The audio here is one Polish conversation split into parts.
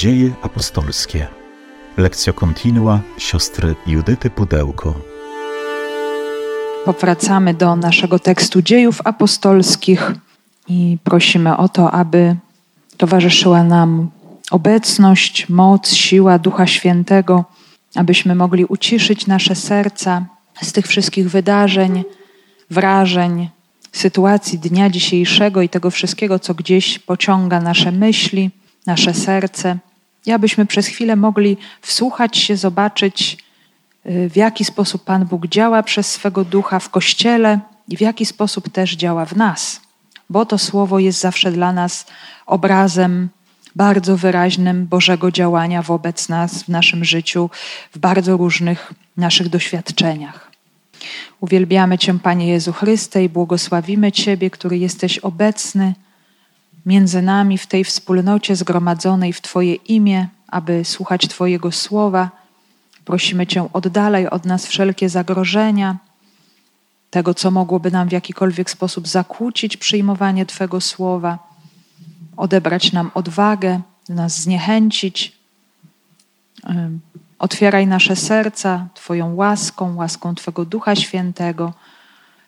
Dzieje apostolskie. Lekcja kontinua siostry Judyty Pudełko. Powracamy do naszego tekstu dziejów apostolskich i prosimy o to, aby towarzyszyła nam obecność, moc, siła Ducha Świętego, abyśmy mogli uciszyć nasze serca z tych wszystkich wydarzeń, wrażeń, sytuacji dnia dzisiejszego i tego wszystkiego, co gdzieś pociąga nasze myśli, nasze serce, i abyśmy przez chwilę mogli wsłuchać się, zobaczyć, y, w jaki sposób Pan Bóg działa przez swego ducha w kościele i w jaki sposób też działa w nas, bo to słowo jest zawsze dla nas obrazem bardzo wyraźnym Bożego działania wobec nas w naszym życiu, w bardzo różnych naszych doświadczeniach. Uwielbiamy Cię, Panie Jezu Chryste, i błogosławimy Ciebie, który jesteś obecny między nami w tej wspólnocie zgromadzonej w Twoje imię, aby słuchać Twojego słowa. Prosimy Cię, oddalaj od nas wszelkie zagrożenia, tego, co mogłoby nam w jakikolwiek sposób zakłócić przyjmowanie Twego słowa, odebrać nam odwagę, nas zniechęcić. Otwieraj nasze serca Twoją łaską, łaską Twego Ducha Świętego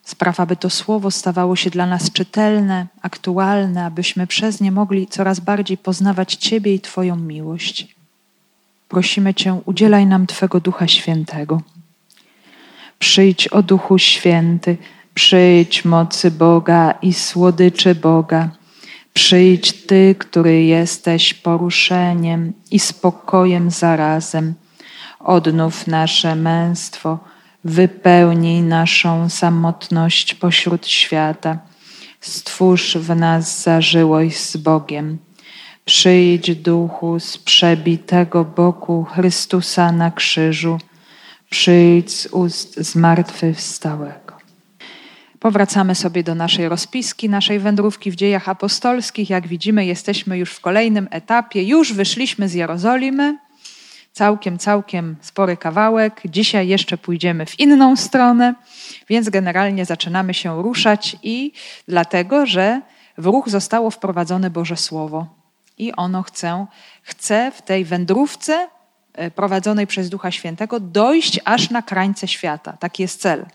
Spraw, aby to słowo stawało się dla nas czytelne, aktualne, abyśmy przez nie mogli coraz bardziej poznawać Ciebie i Twoją miłość. Prosimy Cię, udzielaj nam Twego Ducha Świętego. Przyjdź, o Duchu Święty, przyjdź mocy Boga i słodyczy Boga. Przyjdź Ty, który jesteś poruszeniem i spokojem zarazem. Odnów nasze męstwo wypełnij naszą samotność pośród świata. Stwórz w nas zażyłość z Bogiem. Przyjdź duchu z przebitego boku Chrystusa na krzyżu. Przyjdź z ust zmartwychwstałego. Powracamy sobie do naszej rozpiski, naszej wędrówki w dziejach apostolskich. Jak widzimy, jesteśmy już w kolejnym etapie. Już wyszliśmy z Jerozolimy całkiem, całkiem spory kawałek. Dzisiaj jeszcze pójdziemy w inną stronę, więc generalnie zaczynamy się ruszać i dlatego, że w ruch zostało wprowadzone Boże Słowo i ono chce, chce w tej wędrówce e, prowadzonej przez Ducha Świętego dojść aż na krańce świata. Taki jest cel.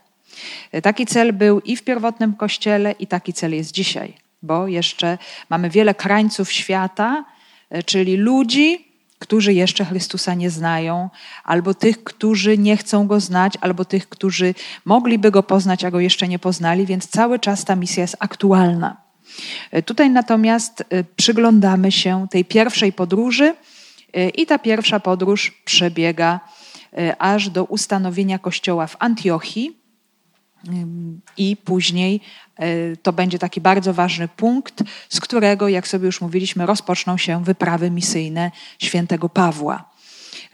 E, taki cel był i w pierwotnym Kościele, i taki cel jest dzisiaj, bo jeszcze mamy wiele krańców świata, e, czyli ludzi, którzy jeszcze Chrystusa nie znają, albo tych, którzy nie chcą go znać, albo tych, którzy mogliby go poznać, a go jeszcze nie poznali, więc cały czas ta misja jest aktualna. E, tutaj natomiast e, przyglądamy się tej pierwszej podróży e, i ta pierwsza podróż przebiega aż do ustanowienia kościoła w Antiochii i później E, to będzie taki bardzo ważny punkt, z którego, jak sobie już mówiliśmy, rozpoczną się wyprawy misyjne świętego Pawła.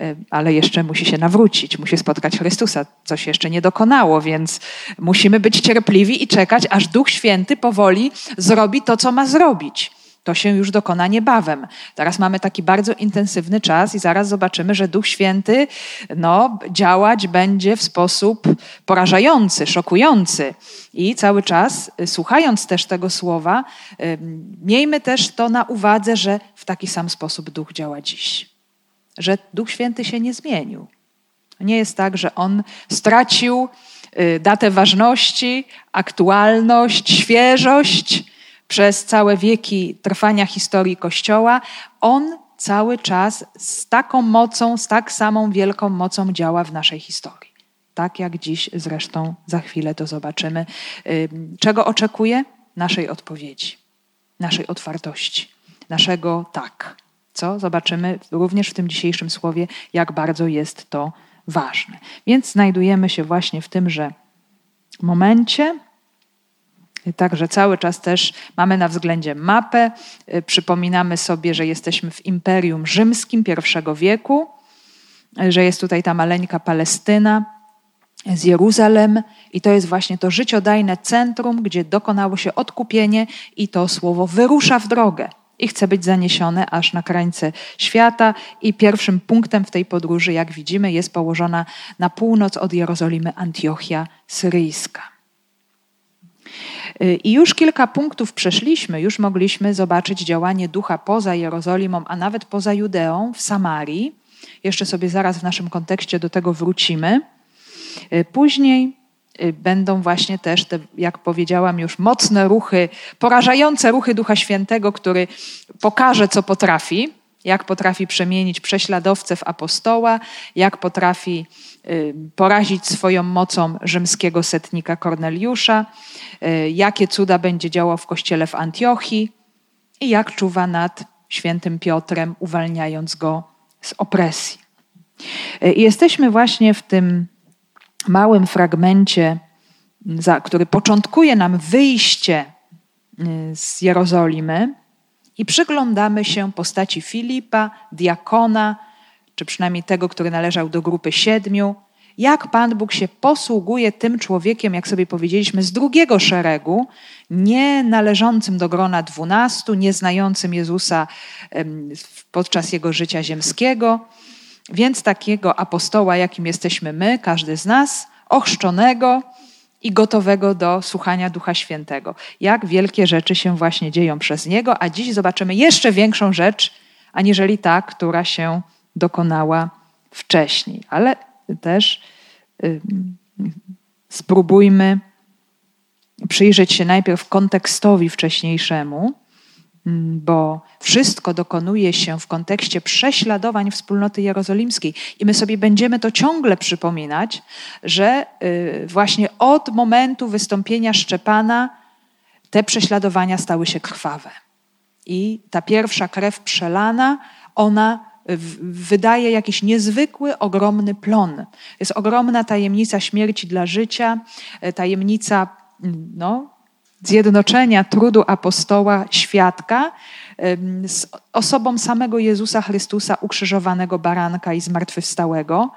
E, ale jeszcze musi się nawrócić, musi spotkać Chrystusa, co się jeszcze nie dokonało, więc musimy być cierpliwi i czekać, aż Duch Święty powoli zrobi to, co ma zrobić. To się już dokona niebawem. Teraz mamy taki bardzo intensywny czas i zaraz zobaczymy, że Duch Święty no, działać będzie w sposób porażający, szokujący. I cały czas, y, słuchając też tego słowa, miejmy też to na uwadze, że w taki sam sposób Duch działa dziś. Że Duch Święty się nie zmienił. Nie jest tak, że On stracił y, datę ważności, aktualność, świeżość przez całe wieki trwania historii Kościoła, on cały czas z taką mocą, z tak samą wielką mocą działa w naszej historii. Tak jak dziś zresztą za chwilę to zobaczymy. Czego oczekuje? Naszej odpowiedzi, naszej otwartości, naszego tak. Co zobaczymy również w tym dzisiejszym słowie, jak bardzo jest to ważne. Więc znajdujemy się właśnie w tymże momencie, Także cały czas też mamy na względzie mapę. Y, przypominamy sobie, że jesteśmy w Imperium Rzymskim I wieku, y, że jest tutaj ta maleńka Palestyna z Jeruzalem i to jest właśnie to życiodajne centrum, gdzie dokonało się odkupienie i to słowo wyrusza w drogę i chce być zaniesione aż na krańce świata. I pierwszym punktem w tej podróży, jak widzimy, jest położona na północ od Jerozolimy Antiochia Syryjska. Y, I już kilka punktów przeszliśmy, już mogliśmy zobaczyć działanie ducha poza Jerozolimą, a nawet poza Judeą, w Samarii. Jeszcze sobie zaraz w naszym kontekście do tego wrócimy. Y, później y, będą właśnie też te, jak powiedziałam już, mocne ruchy, porażające ruchy Ducha Świętego, który pokaże, co potrafi, jak potrafi przemienić prześladowcę w apostoła, jak potrafi porazić swoją mocą rzymskiego setnika Korneliusza, y, jakie cuda będzie działał w kościele w Antiochii i jak czuwa nad świętym Piotrem, uwalniając go z opresji. Y, jesteśmy właśnie w tym małym fragmencie, który początkuje nam wyjście y, z Jerozolimy i przyglądamy się postaci Filipa, diakona, czy przynajmniej tego, który należał do grupy siedmiu, jak Pan Bóg się posługuje tym człowiekiem, jak sobie powiedzieliśmy, z drugiego szeregu, nie należącym do grona dwunastu, nie znającym Jezusa podczas jego życia ziemskiego, więc takiego apostoła, jakim jesteśmy my, każdy z nas, ochrzczonego i gotowego do słuchania Ducha Świętego. Jak wielkie rzeczy się właśnie dzieją przez niego, a dziś zobaczymy jeszcze większą rzecz, aniżeli ta, która się dokonała wcześniej. Ale też spróbujmy przyjrzeć się najpierw kontekstowi wcześniejszemu, bo wszystko dokonuje się w kontekście prześladowań wspólnoty jerozolimskiej. I my sobie będziemy to ciągle przypominać, że y, właśnie od momentu wystąpienia Szczepana te prześladowania stały się krwawe. I ta pierwsza krew przelana, ona wydaje jakiś niezwykły, ogromny plon. Jest ogromna tajemnica śmierci dla życia, e, tajemnica no, zjednoczenia trudu apostoła, świadka z osobą samego Jezusa Chrystusa, ukrzyżowanego baranka i zmartwychwstałego.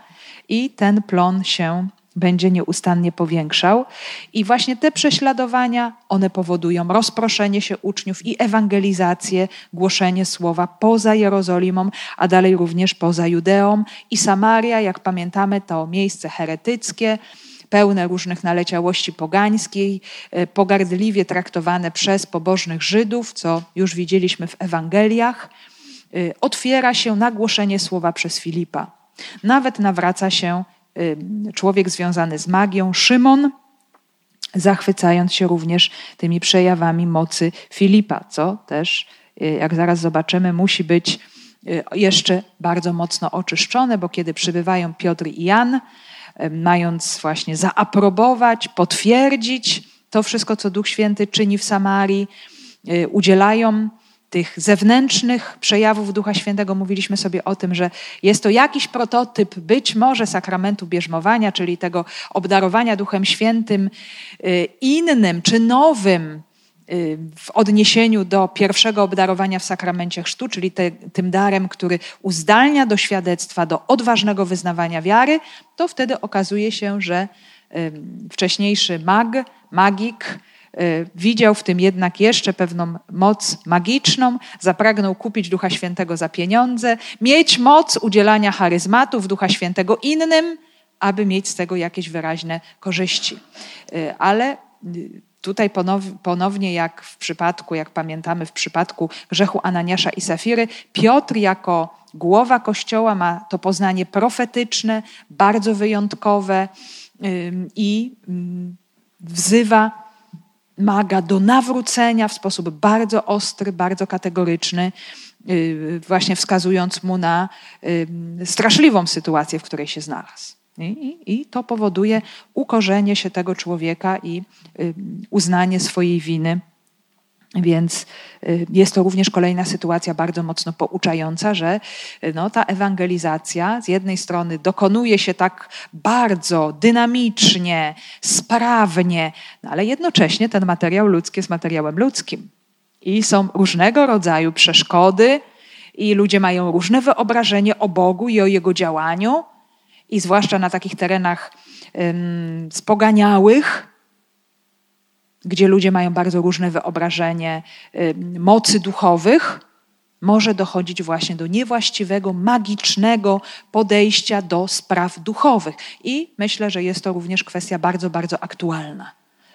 I ten plon się będzie nieustannie powiększał. I właśnie te prześladowania, one powodują rozproszenie się uczniów i ewangelizację, głoszenie słowa poza Jerozolimą, a dalej również poza Judeą. I Samaria, jak pamiętamy, to miejsce heretyckie, pełne różnych naleciałości pogańskiej, e, pogardliwie traktowane przez pobożnych Żydów, co już widzieliśmy w Ewangeliach, e, otwiera się na głoszenie słowa przez Filipa. Nawet nawraca się człowiek związany z magią, Szymon, zachwycając się również tymi przejawami mocy Filipa, co też, y, jak zaraz zobaczymy, musi być y, jeszcze bardzo mocno oczyszczone, bo kiedy przybywają Piotr i Jan, mając właśnie zaaprobować, potwierdzić to wszystko, co Duch Święty czyni w Samarii, y, udzielają tych zewnętrznych przejawów Ducha Świętego. Mówiliśmy sobie o tym, że jest to jakiś prototyp być może sakramentu bierzmowania, czyli tego obdarowania Duchem Świętym y, innym czy nowym y, w odniesieniu do pierwszego obdarowania w sakramencie chrztu, czyli te, tym darem, który uzdalnia do świadectwa, do odważnego wyznawania wiary, to wtedy okazuje się, że wcześniejszy mag, magik, Y, widział w tym jednak jeszcze pewną moc magiczną, zapragnął kupić Ducha Świętego za pieniądze, mieć moc udzielania charyzmatów Ducha Świętego innym, aby mieć z tego jakieś wyraźne korzyści. Y, ale y, tutaj ponownie, jak w przypadku, jak pamiętamy, w przypadku grzechu Ananiasza i Safiry, Piotr jako głowa Kościoła ma to poznanie profetyczne, bardzo wyjątkowe i wzywa maga do nawrócenia w sposób bardzo ostry, bardzo kategoryczny, y, właśnie wskazując mu na y, straszliwą sytuację, w której się znalazł. I, I, to powoduje ukorzenie się tego człowieka i y, uznanie swojej winy więc y, jest to również kolejna sytuacja bardzo mocno pouczająca, że y, no, ta ewangelizacja z jednej strony dokonuje się tak bardzo dynamicznie, sprawnie, no, ale jednocześnie ten materiał ludzki jest materiałem ludzkim. I są różnego rodzaju przeszkody, i ludzie mają różne wyobrażenie o Bogu i o Jego działaniu, i zwłaszcza na takich terenach um, spoganiałych, gdzie ludzie mają bardzo różne wyobrażenie y, mocy duchowych, może dochodzić właśnie do niewłaściwego, magicznego podejścia do spraw duchowych. I myślę, że jest to również kwestia bardzo, bardzo aktualna.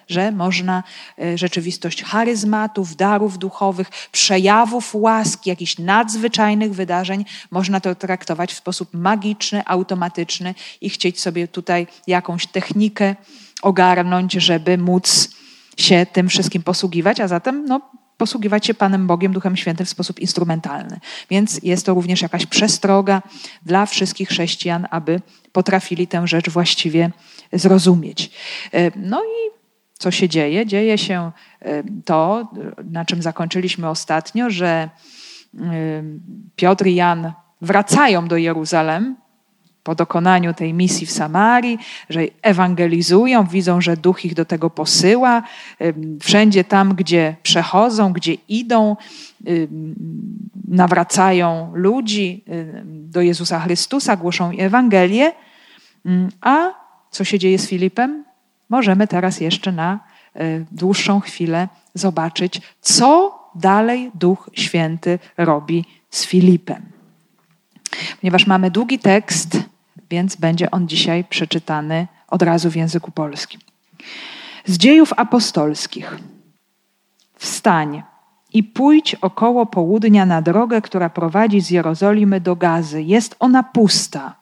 że można e, rzeczywistość charyzmatów, darów duchowych, przejawów łaski, jakichś nadzwyczajnych wydarzeń, można to traktować w sposób magiczny, automatyczny i chcieć sobie tutaj jakąś technikę ogarnąć, żeby móc się tym wszystkim posługiwać, a zatem no, posługiwać się Panem Bogiem, Duchem Świętym w sposób instrumentalny. Więc jest to również jakaś przestroga dla wszystkich chrześcijan, aby potrafili tę rzecz właściwie zrozumieć. E, no i co się dzieje? Dzieje się e, to, na czym zakończyliśmy ostatnio, że e, Piotr i Jan wracają do Jeruzalem po dokonaniu tej misji w Samarii, że ewangelizują, widzą, że Duch ich do tego posyła. Wszędzie tam, gdzie przechodzą, gdzie idą, nawracają ludzi do Jezusa Chrystusa, głoszą Ewangelię. A co się dzieje z Filipem? Możemy teraz jeszcze na dłuższą chwilę zobaczyć, co dalej Duch Święty robi z Filipem. Ponieważ mamy długi tekst, więc będzie on dzisiaj przeczytany od razu w języku polskim. Z dziejów apostolskich. Wstań i pójdź około południa na drogę, która prowadzi z Jerozolimy do Gazy. Jest ona pusta,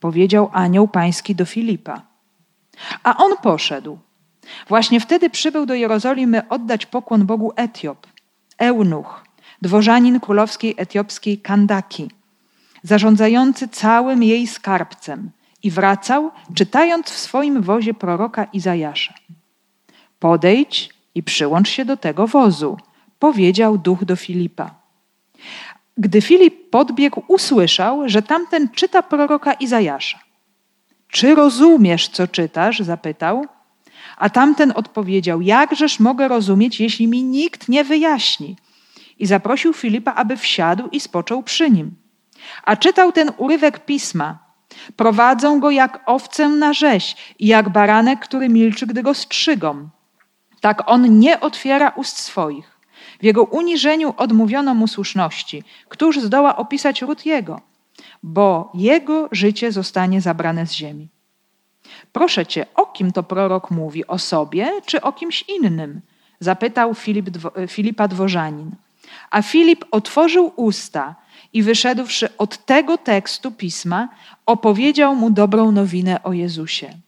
powiedział anioł pański do Filipa. A on poszedł. Właśnie wtedy przybył do Jerozolimy oddać pokłon Bogu Etiop, eunuch, dworzanin królowskiej etiopskiej Kandaki – zarządzający całym jej skarbcem i wracał, czytając w swoim wozie proroka Izajasza. Podejdź i przyłącz się do tego wozu, powiedział duch do Filipa. Gdy Filip podbiegł, usłyszał, że tamten czyta proroka Izajasza. Czy rozumiesz, co czytasz? zapytał. A tamten odpowiedział: Jakżeż mogę rozumieć, jeśli mi nikt nie wyjaśni? I zaprosił Filipa, aby wsiadł i spoczął przy nim a czytał ten urywek pisma. Prowadzą go jak owcę na rzeź i jak baranek, który milczy, gdy go strzygą. Tak on nie otwiera ust swoich. W jego uniżeniu odmówiono mu słuszności. Któż zdoła opisać ród jego? Bo jego życie zostanie zabrane z ziemi. Proszę cię, o kim to prorok mówi? O sobie czy o kimś innym? Zapytał Filip, Filipa Dworzanin. A Filip otworzył usta i wyszedłszy od tego tekstu pisma, opowiedział mu dobrą nowinę o Jezusie.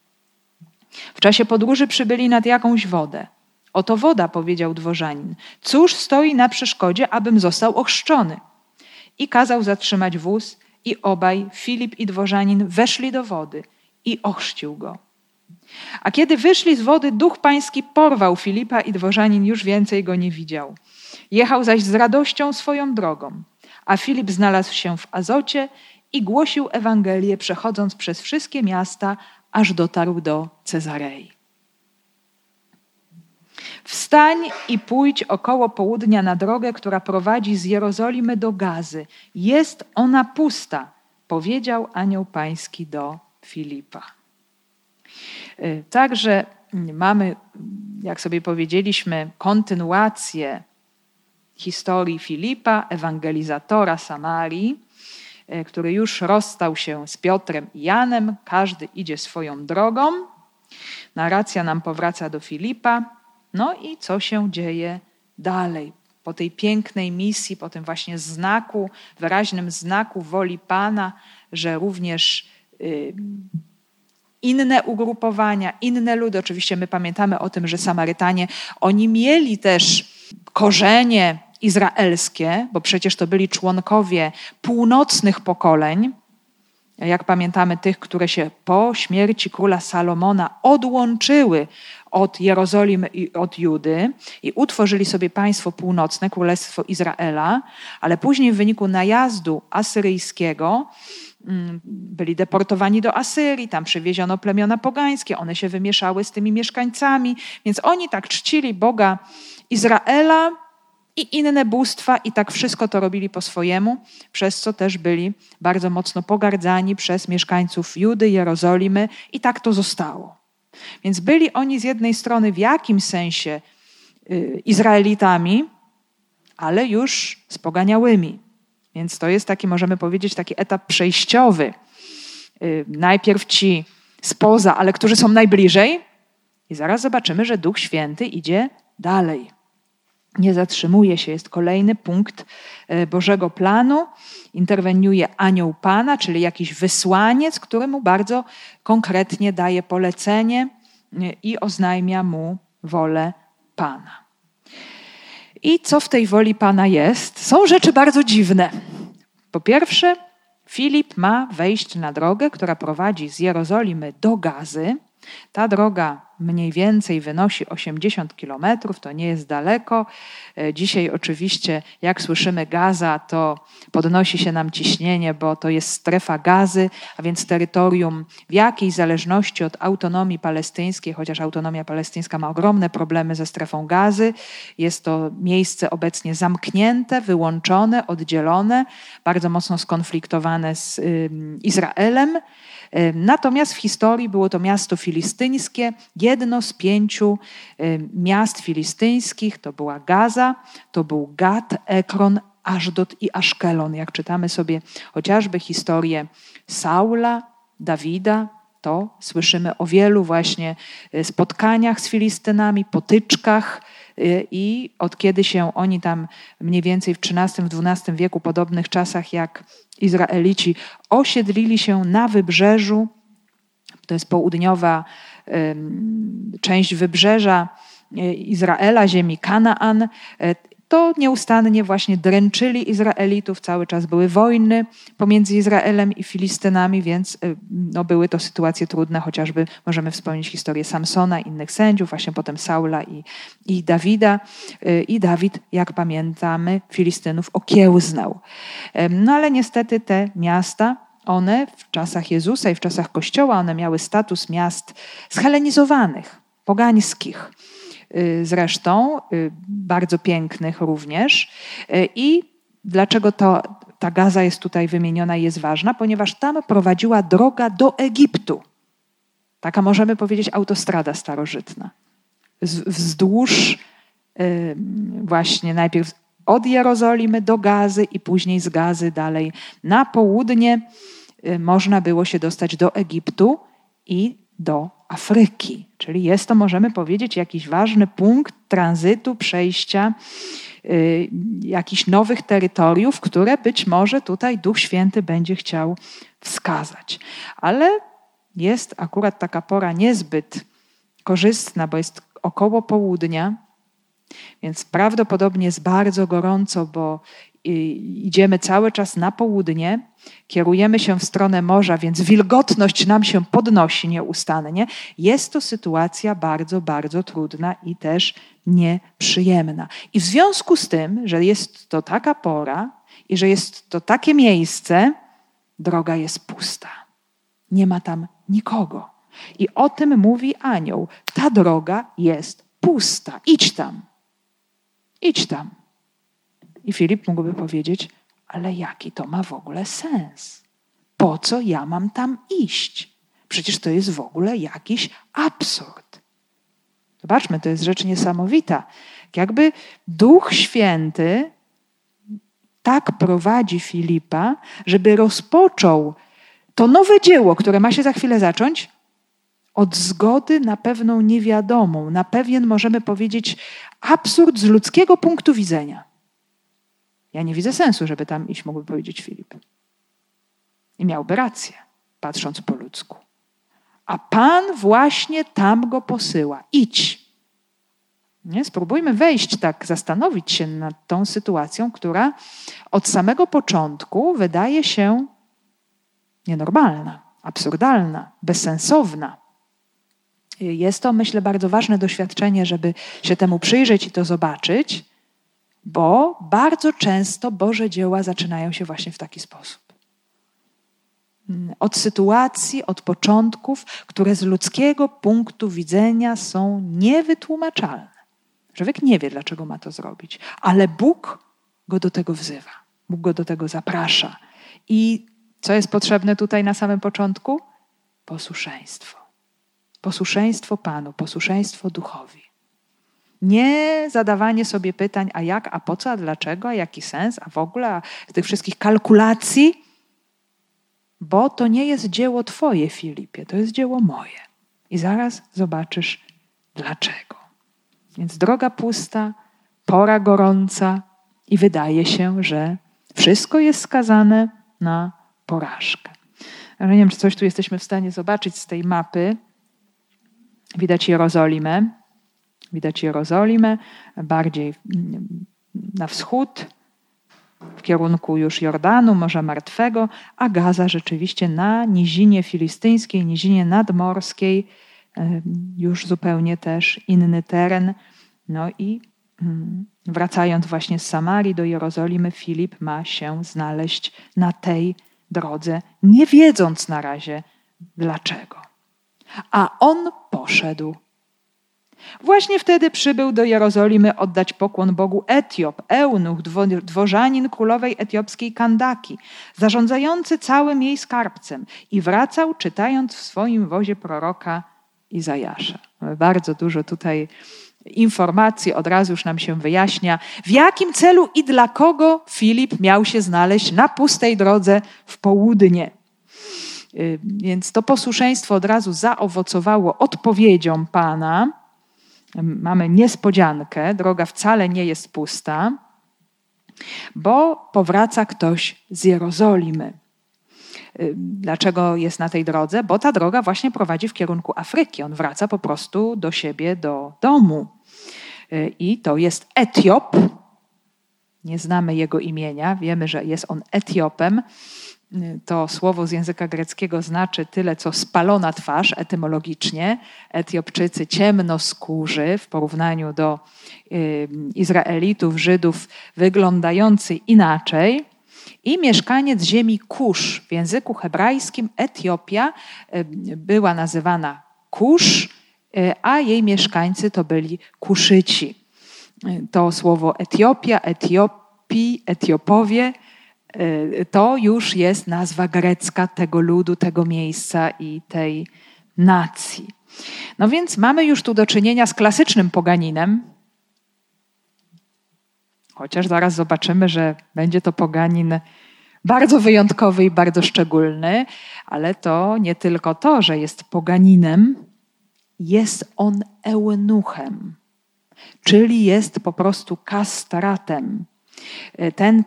W czasie podróży przybyli nad jakąś wodę. Oto woda, powiedział dworzanin. Cóż stoi na przeszkodzie, abym został ochrzczony? I kazał zatrzymać wóz, i obaj, Filip i dworzanin, weszli do wody i ochrzcił go. A kiedy wyszli z wody, duch pański porwał Filipa i dworzanin już więcej go nie widział. Jechał zaś z radością swoją drogą. A Filip znalazł się w Azocie i głosił Ewangelię, przechodząc przez wszystkie miasta, aż dotarł do Cezarei. Wstań i pójdź około południa na drogę, która prowadzi z Jerozolimy do Gazy. Jest ona pusta, powiedział anioł pański do Filipa. Także mamy, jak sobie powiedzieliśmy, kontynuację historii Filipa, ewangelizatora Samarii, e, który już rozstał się z Piotrem i Janem, każdy idzie swoją drogą. Narracja nam powraca do Filipa. No i co się dzieje dalej? Po tej pięknej misji, po tym właśnie znaku, wyraźnym znaku woli Pana, że również y, inne ugrupowania, inne ludy, oczywiście my pamiętamy o tym, że Samarytanie, oni mieli też korzenie izraelskie, bo przecież to byli członkowie północnych pokoleń, jak pamiętamy tych, które się po śmierci króla Salomona odłączyły od Jerozolimy i od Judy i utworzyli sobie państwo północne, królestwo Izraela, ale później w wyniku najazdu asyryjskiego mm, byli deportowani do Asyrii, tam przywieziono plemiona pogańskie, one się wymieszały z tymi mieszkańcami, więc oni tak czcili Boga Izraela, i inne bóstwa, i tak wszystko to robili po swojemu, przez co też byli bardzo mocno pogardzani przez mieszkańców Judy, Jerozolimy, i tak to zostało. Więc byli oni z jednej strony w jakimś sensie y, Izraelitami, ale już z poganiałymi. Więc to jest taki, możemy powiedzieć, taki etap przejściowy. Y, najpierw ci spoza, ale którzy są najbliżej, I zaraz zobaczymy, że Duch Święty idzie dalej. Nie zatrzymuje się, jest kolejny punkt e, Bożego planu. Interweniuje anioł Pana, czyli jakiś wysłaniec, który mu bardzo konkretnie daje polecenie e, i oznajmia mu wolę Pana. I co w tej woli Pana jest? Są rzeczy bardzo dziwne. Po pierwsze, Filip ma wejść na drogę, która prowadzi z Jerozolimy do Gazy. Ta droga mniej więcej wynosi 80 kilometrów, to nie jest daleko. E, dzisiaj oczywiście, jak słyszymy Gaza, to podnosi się nam ciśnienie, bo to jest strefa gazy, a więc terytorium w jakiejś zależności od autonomii palestyńskiej, chociaż autonomia palestyńska ma ogromne problemy ze strefą gazy. Jest to miejsce obecnie zamknięte, wyłączone, oddzielone, bardzo mocno skonfliktowane z Izraelem. Natomiast w historii było to miasto filistyńskie, jedno z pięciu miast filistyńskich, to była Gaza, to był Gad, Ekron, Ażdot i Aszkelon. Jak czytamy sobie chociażby historię Saula, Dawida, to słyszymy o wielu właśnie e, spotkaniach z Filistynami, potyczkach, i od kiedy się oni tam mniej więcej w XIII-XII wieku, podobnych czasach jak Izraelici, osiedlili się na wybrzeżu, to jest południowa część wybrzeża y, Izraela, ziemi Kanaan, y, to nieustannie właśnie dręczyli Izraelitów, cały czas były wojny pomiędzy Izraelem i Filistynami, więc y, no, były to sytuacje trudne, chociażby możemy wspomnieć historię Samsona, innych sędziów, właśnie potem Saula i, i Dawida. Y, I Dawid, jak pamiętamy, Filistynów okiełznał. No ale niestety te miasta, one w czasach Jezusa i w czasach Kościoła, one miały status miast schelenizowanych, pogańskich. Y, zresztą, y, bardzo pięknych również. Y, I dlaczego to, ta Gaza jest tutaj wymieniona i jest ważna? Ponieważ tam prowadziła droga do Egiptu. Taka możemy powiedzieć autostrada starożytna. Wzdłuż właśnie najpierw od Jerozolimy do Gazy i później z Gazy dalej na południe można było się dostać do Egiptu i do Afryki. Czyli jest to, możemy powiedzieć, jakiś ważny punkt tranzytu, przejścia y, jakichś nowych terytoriów, które być może tutaj Duch Święty będzie chciał wskazać. Ale jest akurat taka pora niezbyt korzystna, bo jest około południa, więc prawdopodobnie jest bardzo gorąco, bo idziemy cały czas na południe, kierujemy się w stronę morza, więc wilgotność nam się podnosi nieustannie. Jest to sytuacja bardzo, bardzo trudna i też nieprzyjemna. I w związku z tym, że jest to taka pora i że jest to takie miejsce, droga jest pusta. Nie ma tam nikogo. I o tym mówi anioł. Ta droga jest pusta. Idź tam. Idź tam. I Filip mógłby powiedzieć, ale jaki to ma w ogóle sens? Po co ja mam tam iść? Przecież to jest w ogóle jakiś absurd. Zobaczmy, to jest rzecz niesamowita. Jakby Duch Święty tak prowadzi Filipa, żeby rozpoczął to nowe dzieło, które ma się za chwilę zacząć, od zgody na pewną niewiadomą, na pewien, możemy powiedzieć, absurd z ludzkiego punktu widzenia. Ja nie widzę sensu, żeby tam iść, mógłby powiedzieć Filip. I miałby rację, patrząc po ludzku. A Pan właśnie tam go posyła. Idź. Nie? Spróbujmy wejść tak, zastanowić się nad tą sytuacją, która od samego początku wydaje się nienormalna, absurdalna, bezsensowna. Jest to, myślę, bardzo ważne doświadczenie, żeby się temu przyjrzeć i to zobaczyć bo bardzo często Boże dzieła zaczynają się właśnie w taki sposób. Od sytuacji, od początków, które z ludzkiego punktu widzenia są niewytłumaczalne. Człowiek nie wie, dlaczego ma to zrobić, ale Bóg go do tego wzywa, Bóg go do tego zaprasza. I co jest potrzebne tutaj na samym początku? Posłuszeństwo. Posłuszeństwo Panu, posłuszeństwo duchowi. Nie zadawanie sobie pytań, a jak, a po co, a dlaczego, a jaki sens, a w ogóle, a tych wszystkich kalkulacji, bo to nie jest dzieło Twoje, Filipie, to jest dzieło moje. I zaraz zobaczysz, dlaczego. Więc droga pusta, pora gorąca i wydaje się, że wszystko jest skazane na porażkę. Ale nie wiem, czy coś tu jesteśmy w stanie zobaczyć z tej mapy. Widać Jerozolimę. Widać Jerozolimę bardziej na wschód, w kierunku już Jordanu, Morza Martwego, a Gaza rzeczywiście na nizinie filistyńskiej, nizinie nadmorskiej, już zupełnie też inny teren. No i mm, wracając właśnie z Samarii do Jerozolimy, Filip ma się znaleźć na tej drodze, nie wiedząc na razie dlaczego. A on poszedł. Właśnie wtedy przybył do Jerozolimy oddać pokłon Bogu Etiop, eunuch, dworzanin królowej etiopskiej Kandaki, zarządzający całym jej skarbcem i wracał czytając w swoim wozie proroka Izajasza. Bardzo dużo tutaj informacji od razu już nam się wyjaśnia, w jakim celu i dla kogo Filip miał się znaleźć na pustej drodze w południe. Y, więc to posłuszeństwo od razu zaowocowało odpowiedzią Pana. Mamy niespodziankę, droga wcale nie jest pusta, bo powraca ktoś z Jerozolimy. Dlaczego jest na tej drodze? Bo ta droga właśnie prowadzi w kierunku Afryki. On wraca po prostu do siebie, do domu. Y, I to jest Etiop. Nie znamy jego imienia, wiemy, że jest on Etiopem. Y, to słowo z języka greckiego znaczy tyle, co spalona twarz etymologicznie. Etiopczycy ciemnoskórzy w porównaniu do Izraelitów, Żydów, wyglądający inaczej i mieszkaniec ziemi Kusz. W języku hebrajskim Etiopia była nazywana Kusz, e, a jej mieszkańcy to byli Kuszyci. To słowo Etiopia, Etiopii, Etiopowie to już jest nazwa grecka tego ludu, tego miejsca i tej nacji. No więc mamy już tu do czynienia z klasycznym poganinem, Chociaż zaraz zobaczymy, że będzie to poganin bardzo wyjątkowy i bardzo szczególny, ale to nie tylko to, że jest poganinem, jest on eunuchem, czyli jest po prostu kastratem. Ten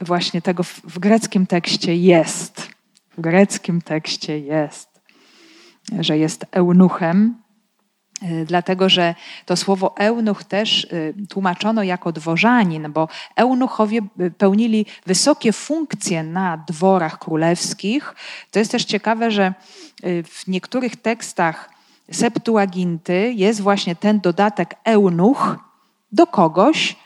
właśnie tego w, w greckim tekście jest. W greckim tekście jest, że jest eunuchem, Y, dlatego że to słowo eunuch też y, tłumaczono jako dworzanin, bo eunuchowie y, pełnili wysokie funkcje na dworach królewskich. To jest też ciekawe, że w niektórych tekstach Septuaginty jest właśnie ten dodatek eunuch do kogoś,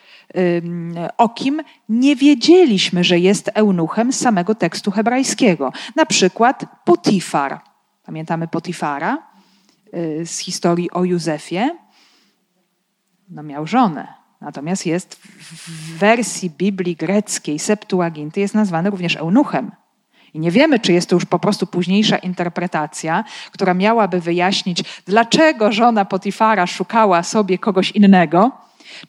o kim nie wiedzieliśmy, że jest eunuchem z samego tekstu hebrajskiego. Na przykład Potifar. Pamiętamy Potifara? Y, z historii o Józefie, no miał żonę. Natomiast jest w wersji Biblii greckiej Septuaginty jest nazwany również eunuchem. I nie wiemy, czy jest to już po prostu późniejsza interpretacja, która miałaby wyjaśnić, dlaczego żona Potifara szukała sobie kogoś innego,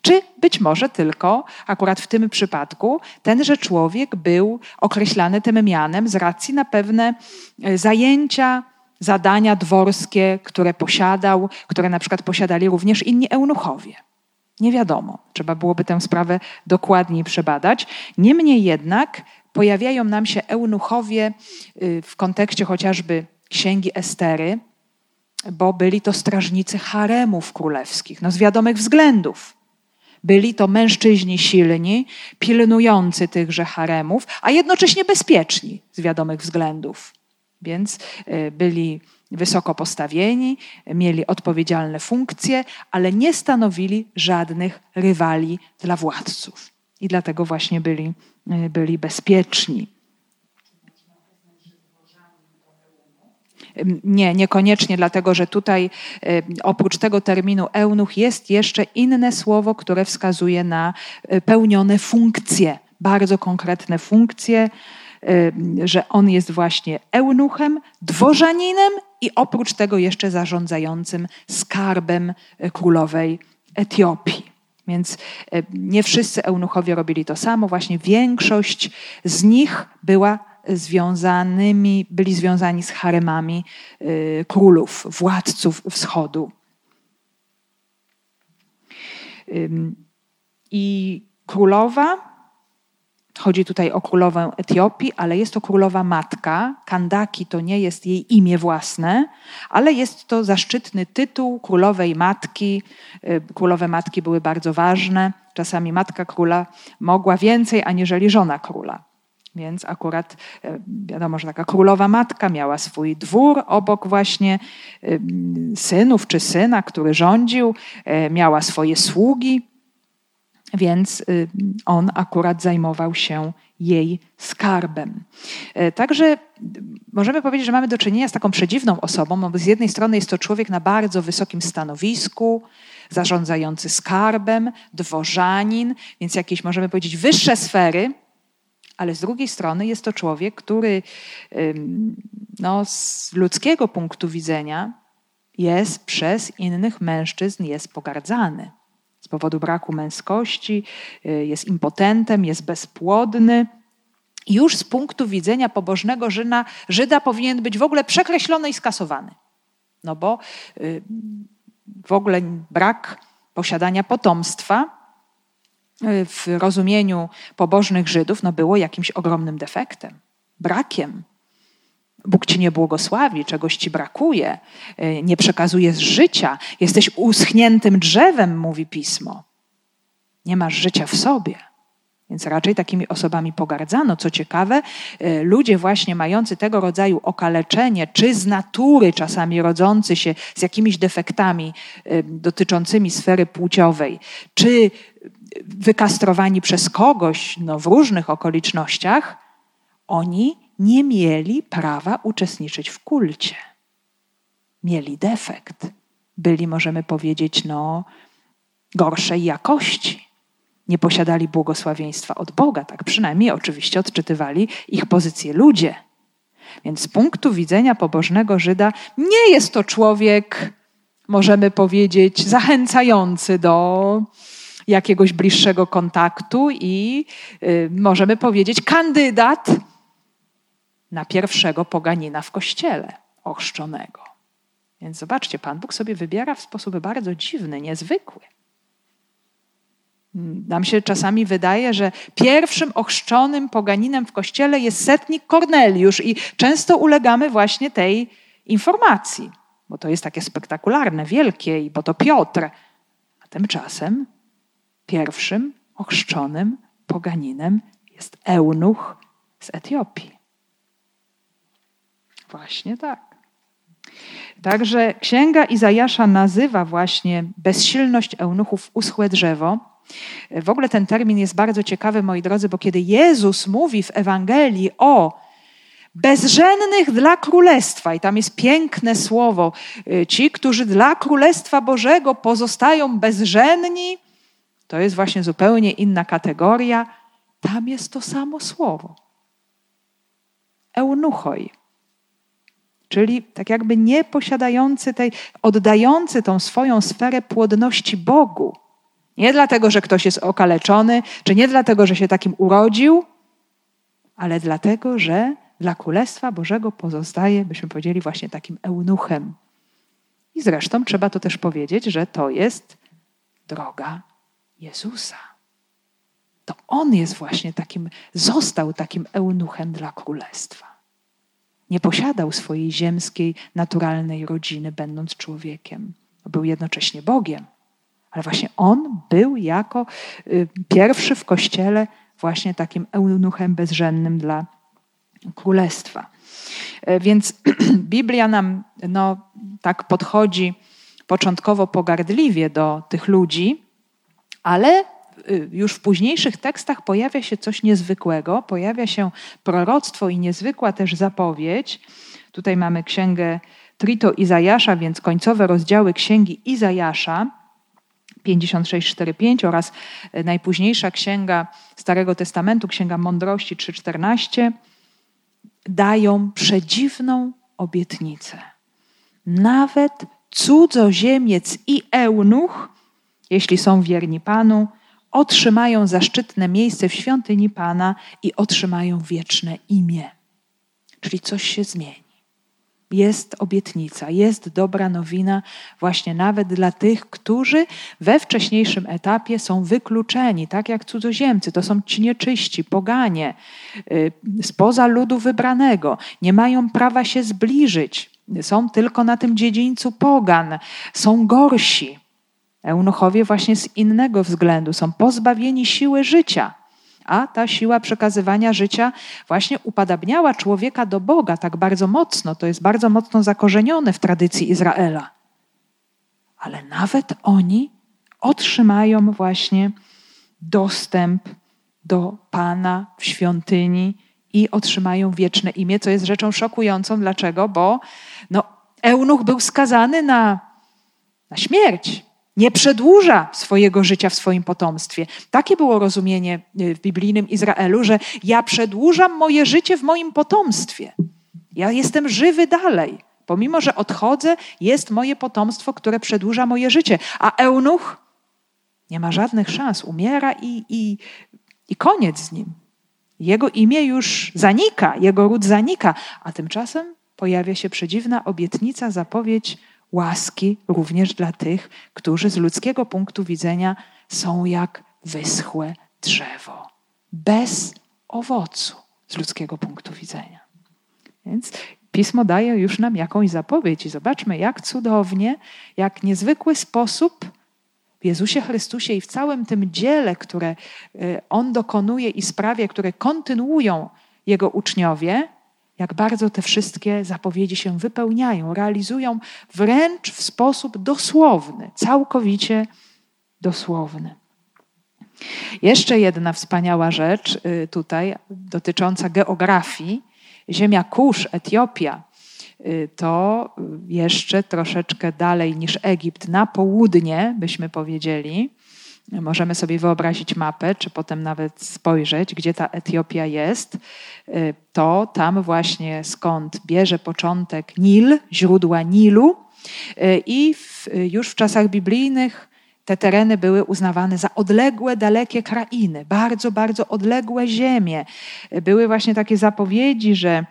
czy być może tylko, akurat w tym przypadku, tenże człowiek był określany tym mianem z racji na pewne e, zajęcia, zadania dworskie, które posiadał, które na przykład posiadali również inni eunuchowie. Nie wiadomo, trzeba byłoby tę sprawę dokładniej przebadać. Niemniej jednak pojawiają nam się eunuchowie y, w kontekście chociażby księgi Estery, bo byli to strażnicy haremów królewskich, no z wiadomych względów. Byli to mężczyźni silni, pilnujący tychże haremów, a jednocześnie bezpieczni z wiadomych względów. Więc e, byli wysoko postawieni, mieli odpowiedzialne funkcje, ale nie stanowili żadnych rywali dla władców. I dlatego właśnie byli, e, byli bezpieczni. Nie, niekoniecznie, dlatego że tutaj e, oprócz tego terminu eunuch jest jeszcze inne słowo, które wskazuje na pełnione funkcje, bardzo konkretne funkcje że on jest właśnie eunuchem, dworzaninem i oprócz tego jeszcze zarządzającym skarbem y, królowej Etiopii. Więc nie wszyscy eunuchowie robili to samo, właśnie większość z nich była związanymi, byli związani z haremami królów, władców wschodu. I królowa, chodzi tutaj o królowę Etiopii, ale jest to królowa matka. Kandaki to nie jest jej imię własne, ale jest to zaszczytny tytuł królowej matki. Y, królowe matki były bardzo ważne. Czasami matka króla mogła więcej aniżeli żona króla. Więc akurat e, wiadomo, że taka królowa matka miała swój dwór obok właśnie e, synów czy syna, który rządził, e, miała swoje sługi, więc on akurat zajmował się jej skarbem. Także możemy powiedzieć, że mamy do czynienia z taką przedziwną osobą, bo z jednej strony jest to człowiek na bardzo wysokim stanowisku, zarządzający skarbem, dworzanin, więc jakieś możemy powiedzieć wyższe sfery, ale z drugiej strony jest to człowiek, który no, z ludzkiego punktu widzenia jest przez innych mężczyzn jest pogardzany. Z powodu braku męskości, y, jest impotentem, jest bezpłodny. Już z punktu widzenia pobożnego Żyda, Żyda powinien być w ogóle przekreślony i skasowany. No bo y, w ogóle brak posiadania potomstwa w rozumieniu pobożnych Żydów no było jakimś ogromnym defektem, brakiem. Bóg ci nie błogosławi, czegoś ci brakuje, e, nie przekazujesz życia, jesteś uschniętym drzewem, mówi pismo. Nie masz życia w sobie. Więc raczej takimi osobami pogardzano. Co ciekawe, e, ludzie właśnie mający tego rodzaju okaleczenie, czy z natury czasami rodzący się z jakimiś defektami e, dotyczącymi sfery płciowej, czy wykastrowani przez kogoś no, w różnych okolicznościach, oni nie mieli prawa uczestniczyć w kulcie. Mieli defekt. Byli, możemy powiedzieć, no, gorszej jakości. Nie posiadali błogosławieństwa od Boga, tak przynajmniej oczywiście odczytywali ich pozycję ludzie. Więc z punktu widzenia pobożnego Żyda nie jest to człowiek, możemy powiedzieć, zachęcający do jakiegoś bliższego kontaktu i y, możemy powiedzieć kandydat na pierwszego poganina w kościele ochrzczonego. Więc zobaczcie, Pan Bóg sobie wybiera w sposób bardzo dziwny, niezwykły. Nam się czasami wydaje, że pierwszym ochrzczonym poganinem w kościele jest setnik Korneliusz i często ulegamy właśnie tej informacji, bo to jest takie spektakularne, wielkie i bo to Piotr. A tymczasem Pierwszym ochrzczonym poganinem jest eunuch z Etiopii. Właśnie tak. Także księga Izajasza nazywa właśnie bezsilność eunuchów uschłe drzewo. W ogóle ten termin jest bardzo ciekawy, moi drodzy, bo kiedy Jezus mówi w Ewangelii o bezżennych dla królestwa, i tam jest piękne słowo, y, ci, którzy dla królestwa Bożego pozostają bezżenni, to jest właśnie zupełnie inna kategoria. Tam jest to samo słowo. Eunuchoi. Czyli tak jakby nie posiadający tej, oddający tą swoją sferę płodności Bogu. Nie dlatego, że ktoś jest okaleczony, czy nie dlatego, że się takim urodził, ale dlatego, że dla Królestwa Bożego pozostaje, byśmy powiedzieli, właśnie takim eunuchem. I zresztą trzeba to też powiedzieć, że to jest droga Jezusa. To On jest właśnie takim, został takim eunuchem dla królestwa. Nie posiadał swojej ziemskiej, naturalnej rodziny, będąc człowiekiem. Był jednocześnie Bogiem. Ale właśnie On był jako y, pierwszy w kościele właśnie takim eunuchem bezrzędnym dla królestwa. E, więc Biblia nam no, tak podchodzi początkowo pogardliwie do tych ludzi, ale y, już w późniejszych tekstach pojawia się coś niezwykłego, pojawia się proroctwo i niezwykła też zapowiedź. Tutaj mamy księgę Trito Izajasza, więc końcowe rozdziały księgi Izajasza 56-4-5 oraz y, najpóźniejsza księga Starego Testamentu, księga Mądrości 3:14 dają przedziwną obietnicę. Nawet cudzoziemiec i eunuch jeśli są wierni Panu, otrzymają zaszczytne miejsce w świątyni Pana i otrzymają wieczne imię. Czyli coś się zmieni. jest obietnica, jest dobra nowina, właśnie nawet dla tych, którzy we wcześniejszym etapie są wykluczeni, tak jak cudzoziemcy. To są ci nieczyści, poganie, y, spoza ludu wybranego, nie mają prawa się zbliżyć, są tylko na tym dziedzińcu pogan, są gorsi. Eunuchowie właśnie z innego względu są pozbawieni siły życia. A ta siła przekazywania życia właśnie upadabniała człowieka do Boga tak bardzo mocno. To jest bardzo mocno zakorzenione w tradycji Izraela. Ale nawet oni otrzymają właśnie dostęp do Pana w świątyni i otrzymają wieczne imię, co jest rzeczą szokującą. Dlaczego? Bo no, eunuch był skazany na, na śmierć nie przedłuża swojego życia w swoim potomstwie. Takie było rozumienie y, w biblijnym Izraelu, że ja przedłużam moje życie w moim potomstwie. Ja jestem żywy dalej. Pomimo, że odchodzę, jest moje potomstwo, które przedłuża moje życie. A eunuch nie ma żadnych szans, umiera i, i, i koniec z nim. Jego imię już zanika, jego ród zanika, a tymczasem pojawia się przedziwna obietnica, zapowiedź łaski również dla tych, którzy z ludzkiego punktu widzenia są jak wyschłe drzewo, bez owocu z ludzkiego punktu widzenia. Więc pismo daje już nam jakąś zapowiedź i zobaczmy, jak cudownie, jak niezwykły sposób w Jezusie Chrystusie i w całym tym dziele, które y, On dokonuje i sprawia, które kontynuują Jego uczniowie, jak bardzo te wszystkie zapowiedzi się wypełniają, realizują wręcz w sposób dosłowny, całkowicie dosłowny. Jeszcze jedna wspaniała rzecz y, tutaj dotycząca geografii. Ziemia Kusz, Etiopia, y, to jeszcze troszeczkę dalej niż Egipt, na południe, byśmy powiedzieli. Możemy sobie wyobrazić mapę, czy potem nawet spojrzeć, gdzie ta Etiopia jest. Y, to tam właśnie skąd bierze początek Nil, źródła Nilu. Y, I w, już w czasach biblijnych te tereny były uznawane za odległe, dalekie krainy, bardzo, bardzo odległe ziemie. Y, były właśnie takie zapowiedzi, że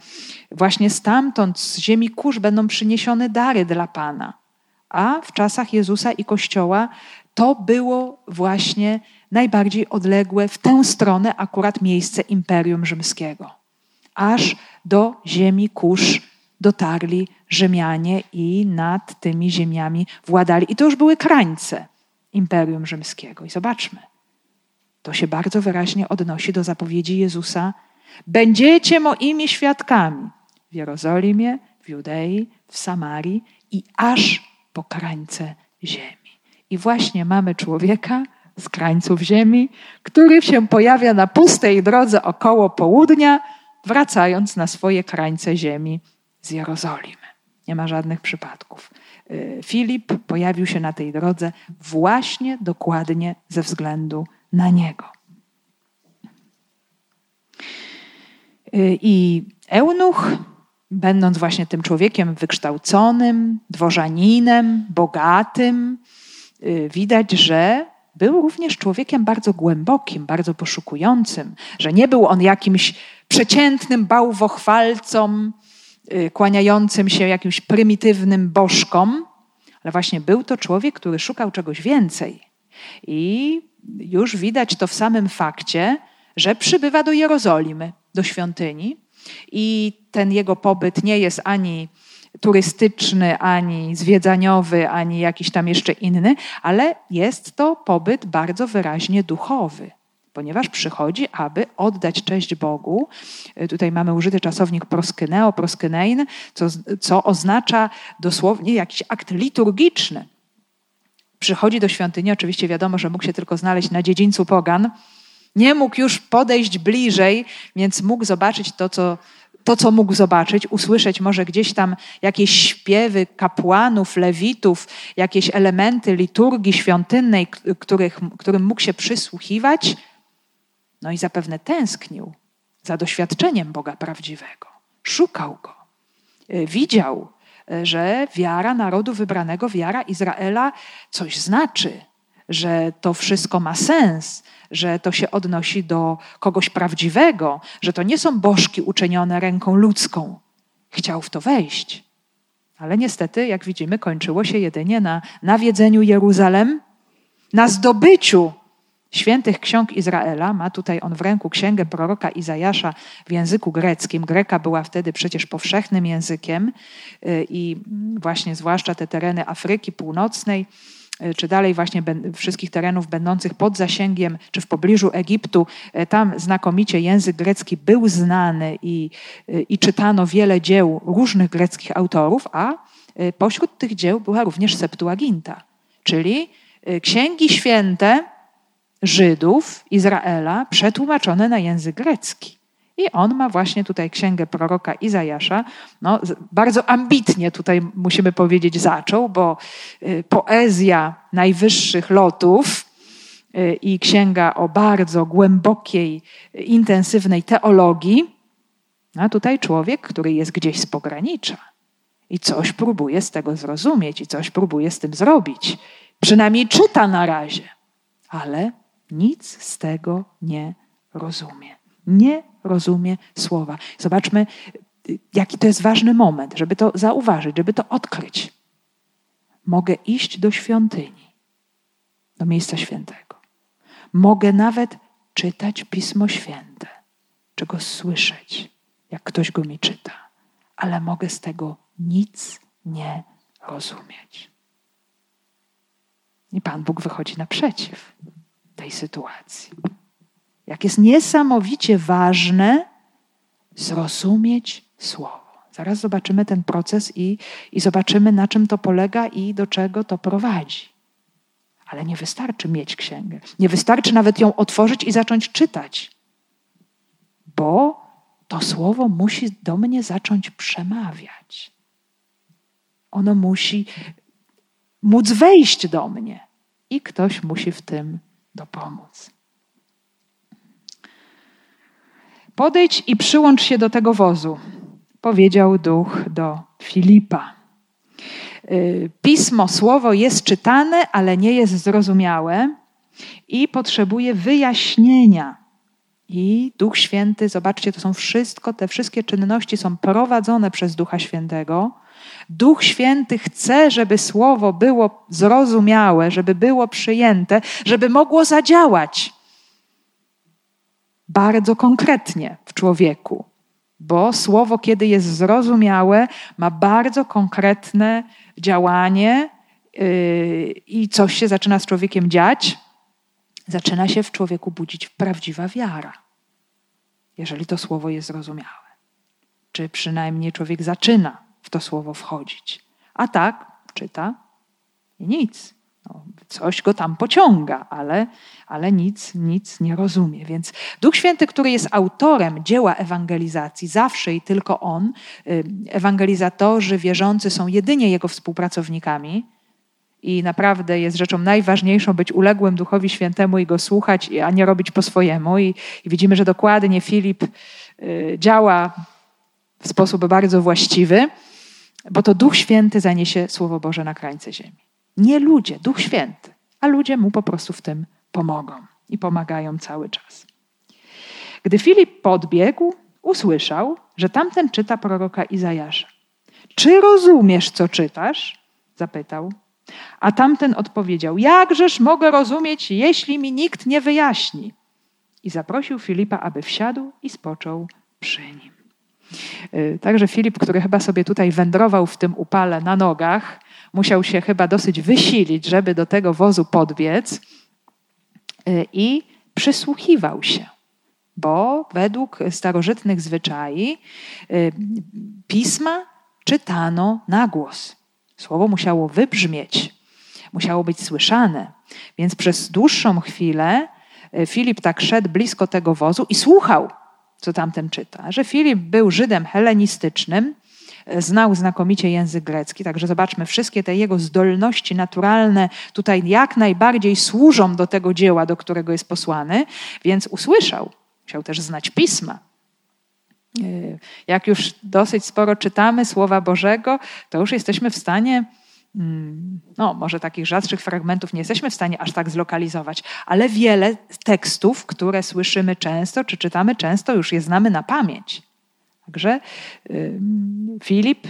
właśnie stamtąd, z ziemi kurz, będą przyniesione dary dla Pana. A w czasach Jezusa i Kościoła to było właśnie najbardziej odległe w tę stronę akurat miejsce Imperium Rzymskiego. Aż do ziemi Kusz dotarli Rzymianie i nad tymi ziemiami władali. I to już były krańce Imperium Rzymskiego. I zobaczmy, to się bardzo wyraźnie odnosi do zapowiedzi Jezusa: Będziecie moimi świadkami w Jerozolimie, w Judei, w Samarii i aż po krańce ziemi. I właśnie mamy człowieka z krańców ziemi, który się pojawia na pustej drodze około południa, wracając na swoje krańce ziemi z Jerozolimy. Nie ma żadnych przypadków. Y, Filip pojawił się na tej drodze właśnie dokładnie ze względu na niego. Y, I eunuch, będąc właśnie tym człowiekiem wykształconym, dworzaninem, bogatym, widać, że był również człowiekiem bardzo głębokim, bardzo poszukującym, że nie był on jakimś przeciętnym bałwochwalcą, y, kłaniającym się jakimś prymitywnym bożkom, ale właśnie był to człowiek, który szukał czegoś więcej. I już widać to w samym fakcie, że przybywa do Jerozolimy, do świątyni, i ten jego pobyt nie jest ani turystyczny, ani zwiedzaniowy, ani jakiś tam jeszcze inny, ale jest to pobyt bardzo wyraźnie duchowy ponieważ przychodzi, aby oddać cześć Bogu. Tutaj mamy użyty czasownik proskyneo, proskynein, co, co oznacza dosłownie jakiś akt liturgiczny. Przychodzi do świątyni, oczywiście wiadomo, że mógł się tylko znaleźć na dziedzińcu pogan, nie mógł już podejść bliżej, więc mógł zobaczyć to, co to, co mógł zobaczyć, usłyszeć może gdzieś tam jakieś śpiewy kapłanów, lewitów, jakieś elementy liturgii świątynnej, których, którym mógł się przysłuchiwać, no i zapewne tęsknił za doświadczeniem Boga prawdziwego. Szukał go. Y, widział, y, że wiara narodu wybranego, wiara Izraela coś znaczy, że to wszystko ma sens, że to się odnosi do kogoś prawdziwego, że to nie są bożki uczynione ręką ludzką. Chciał w to wejść. Ale niestety, jak widzimy, kończyło się jedynie na nawiedzeniu Jeruzalem, na zdobyciu świętych ksiąg Izraela. Ma tutaj on w ręku księgę proroka Izajasza w języku greckim. Greka była wtedy przecież powszechnym językiem y, i właśnie zwłaszcza te tereny Afryki Północnej czy dalej właśnie wszystkich terenów będących pod zasięgiem, czy w pobliżu Egiptu, y, tam znakomicie język grecki był znany i, i czytano wiele dzieł różnych greckich autorów, a pośród tych dzieł była również Septuaginta, czyli księgi święte Żydów, Izraela, przetłumaczone na język grecki. I on ma właśnie tutaj księgę proroka Izajasza. No, bardzo ambitnie tutaj musimy powiedzieć zaczął, bo y, poezja najwyższych lotów y, i księga o bardzo głębokiej, intensywnej teologii. A tutaj człowiek, który jest gdzieś z pogranicza i coś próbuje z tego zrozumieć i coś próbuje z tym zrobić. Przynajmniej czyta na razie, ale nic z tego nie rozumie. Nie rozumie słowa. Zobaczmy, jaki to jest ważny moment, żeby to zauważyć, żeby to odkryć. Mogę iść do świątyni, do miejsca świętego. Mogę nawet czytać Pismo Święte, czy go słyszeć, jak ktoś go mi czyta, ale mogę z tego nic nie rozumieć. I Pan Bóg wychodzi naprzeciw tej sytuacji. Jak jest niesamowicie ważne zrozumieć Słowo. Zaraz zobaczymy ten proces i, i zobaczymy, na czym to polega i do czego to prowadzi. Ale nie wystarczy mieć księgę. Nie wystarczy nawet ją otworzyć i zacząć czytać, bo to słowo musi do mnie zacząć przemawiać. Ono musi móc wejść do mnie i ktoś musi w tym dopomóc. Podejdź i przyłącz się do tego wozu, powiedział duch do Filipa. Y, pismo, słowo jest czytane, ale nie jest zrozumiałe i potrzebuje wyjaśnienia. I Duch Święty, zobaczcie, to są wszystko, te wszystkie czynności są prowadzone przez Ducha Świętego. Duch Święty chce, żeby słowo było zrozumiałe, żeby było przyjęte, żeby mogło zadziałać bardzo konkretnie w człowieku. Bo słowo, kiedy jest zrozumiałe, ma bardzo konkretne działanie yy, i coś się zaczyna z człowiekiem dziać, zaczyna się w człowieku budzić prawdziwa wiara, jeżeli to słowo jest zrozumiałe. Czy przynajmniej człowiek zaczyna w to słowo wchodzić. A tak czyta i nic. No, coś go tam pociąga, ale, ale nic, nic nie rozumie. Więc Duch Święty, który jest autorem dzieła ewangelizacji, zawsze i tylko on, ewangelizatorzy wierzący są jedynie jego współpracownikami. I naprawdę jest rzeczą najważniejszą być uległym Duchowi Świętemu i go słuchać, a nie robić po swojemu. I, i widzimy, że dokładnie Filip y, działa w sposób bardzo właściwy bo to Duch Święty zaniesie Słowo Boże na krańce ziemi. Nie ludzie, Duch Święty, a ludzie mu po prostu w tym pomogą i pomagają cały czas. Gdy Filip podbiegł, usłyszał, że tamten czyta proroka Izajasza. Czy rozumiesz, co czytasz? zapytał. A tamten odpowiedział: Jakżeż mogę rozumieć, jeśli mi nikt nie wyjaśni? I zaprosił Filipa, aby wsiadł i spoczął przy nim. Y, także Filip, który chyba sobie tutaj wędrował w tym upale na nogach, musiał się chyba dosyć wysilić, żeby do tego wozu podbiec y, i przysłuchiwał się. Bo według starożytnych zwyczai y, pisma czytano na głos. Słowo musiało wybrzmieć, musiało być słyszane. Więc przez dłuższą chwilę Filip tak szedł blisko tego wozu i słuchał co tamten czyta, że Filip był Żydem helenistycznym, znał znakomicie język grecki, także zobaczmy, wszystkie te jego zdolności naturalne tutaj jak najbardziej służą do tego dzieła, do którego jest posłany, więc usłyszał. Musiał też znać pisma. E, jak już dosyć sporo czytamy Słowa Bożego, to już jesteśmy w stanie Mm, no, może takich rzadszych fragmentów nie jesteśmy w stanie aż tak zlokalizować, ale wiele tekstów, które słyszymy często czy czytamy często, już je znamy na pamięć. Także Filip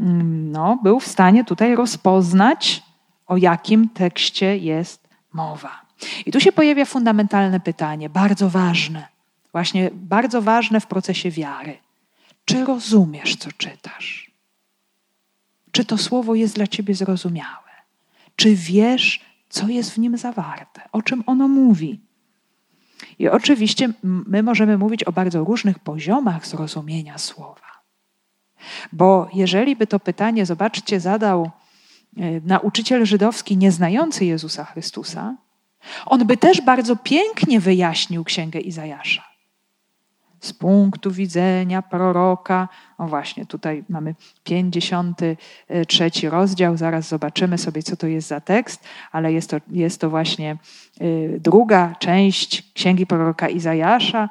mm, no, był w stanie tutaj rozpoznać, o jakim tekście jest mowa. I tu się pojawia fundamentalne pytanie, bardzo ważne, właśnie bardzo ważne w procesie wiary. Czy rozumiesz, co czytasz? Czy to słowo jest dla ciebie zrozumiałe? Czy wiesz, co jest w nim zawarte, o czym ono mówi? I oczywiście my możemy mówić o bardzo różnych poziomach zrozumienia słowa. Bo jeżeli by to pytanie, zobaczcie, zadał e, nauczyciel żydowski nieznający Jezusa Chrystusa, on by też bardzo pięknie wyjaśnił księgę Izajasza z punktu widzenia proroka. O właśnie, tutaj mamy 53 rozdział, zaraz zobaczymy sobie, co to jest za tekst, ale jest to, jest to właśnie druga część księgi proroka Izajasza,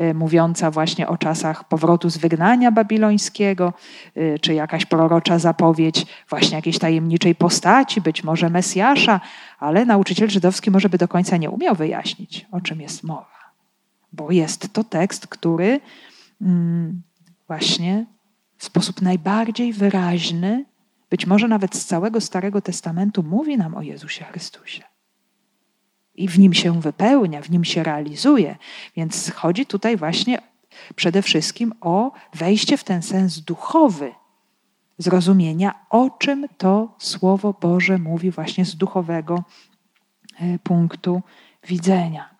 y, mówiąca właśnie o czasach powrotu z wygnania babilońskiego, y, czy jakaś prorocza zapowiedź właśnie jakiejś tajemniczej postaci, być może Mesjasza, ale nauczyciel żydowski może by do końca nie umiał wyjaśnić, o czym jest mowa bo jest to tekst, który mm, właśnie w sposób najbardziej wyraźny, być może nawet z całego Starego Testamentu, mówi nam o Jezusie Chrystusie. I w nim się wypełnia, w nim się realizuje. Więc chodzi tutaj właśnie przede wszystkim o wejście w ten sens duchowy zrozumienia, o czym to Słowo Boże mówi właśnie z duchowego e, punktu widzenia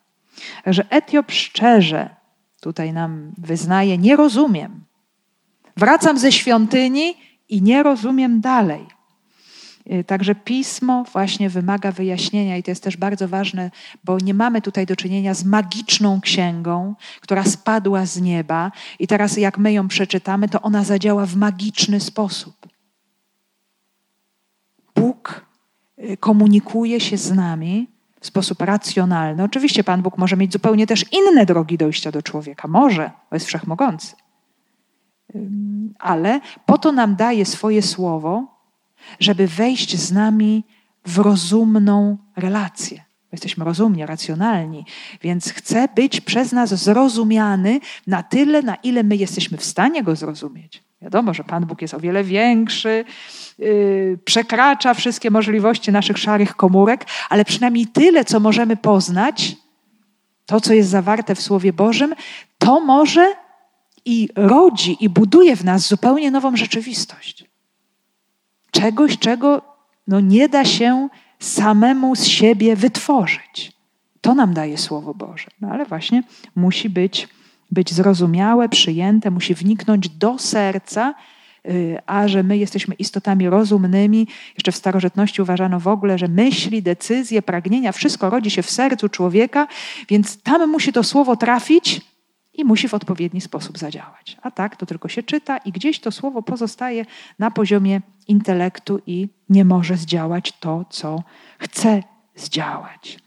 że Etiop szczerze tutaj nam wyznaje: Nie rozumiem. Wracam ze świątyni i nie rozumiem dalej. Y, także pismo właśnie wymaga wyjaśnienia, i to jest też bardzo ważne, bo nie mamy tutaj do czynienia z magiczną księgą, która spadła z nieba, i teraz, jak my ją przeczytamy, to ona zadziała w magiczny sposób. Bóg y, komunikuje się z nami w sposób racjonalny. Oczywiście Pan Bóg może mieć zupełnie też inne drogi dojścia do człowieka. Może, bo jest wszechmogący. Ale po to nam daje swoje słowo, żeby wejść z nami w rozumną relację. Jesteśmy rozumni, racjonalni, więc chce być przez nas zrozumiany na tyle, na ile my jesteśmy w stanie go zrozumieć. Wiadomo, że Pan Bóg jest o wiele większy, yy, przekracza wszystkie możliwości naszych szarych komórek, ale przynajmniej tyle, co możemy poznać, to, co jest zawarte w Słowie Bożym, to może i rodzi i buduje w nas zupełnie nową rzeczywistość. Czegoś, czego no, nie da się samemu z siebie wytworzyć. To nam daje Słowo Boże. No ale właśnie musi być być zrozumiałe, przyjęte, musi wniknąć do serca, y, a że my jesteśmy istotami rozumnymi. Jeszcze w starożytności uważano w ogóle, że myśli, decyzje, pragnienia, wszystko rodzi się w sercu człowieka, więc tam musi to słowo trafić i musi w odpowiedni sposób zadziałać. A tak to tylko się czyta i gdzieś to słowo pozostaje na poziomie intelektu i nie może zdziałać to, co chce zdziałać.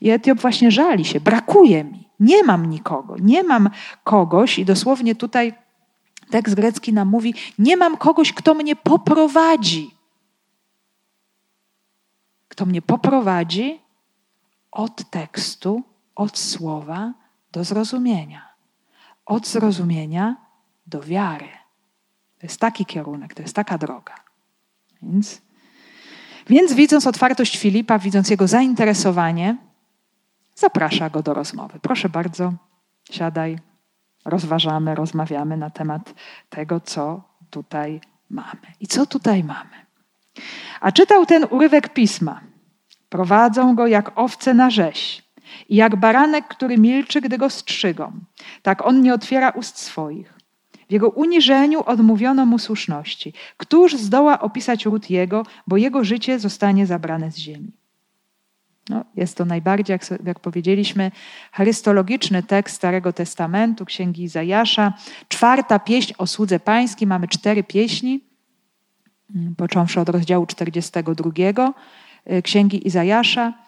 I Etiop właśnie żali się, brakuje mi. Nie mam nikogo, nie mam kogoś, i dosłownie tutaj tekst grecki nam mówi: Nie mam kogoś, kto mnie poprowadzi. Kto mnie poprowadzi od tekstu, od słowa do zrozumienia, od zrozumienia do wiary. To jest taki kierunek, to jest taka droga. Więc, więc widząc otwartość Filipa, widząc jego zainteresowanie, zaprasza go do rozmowy. Proszę bardzo, siadaj, rozważamy, rozmawiamy na temat tego, co tutaj mamy. I co tutaj mamy? A czytał ten urywek pisma. Prowadzą go jak owce na rzeź i jak baranek, który milczy, gdy go strzygą. Tak on nie otwiera ust swoich. W jego uniżeniu odmówiono mu słuszności. Któż zdoła opisać ród jego, bo jego życie zostanie zabrane z ziemi? No, jest to najbardziej, jak, jak powiedzieliśmy, chrystologiczny tekst Starego Testamentu, Księgi Izajasza. Czwarta pieśń o słudze pańskiej. Mamy cztery pieśni, mm, począwszy od rozdziału 42 y, Księgi Izajasza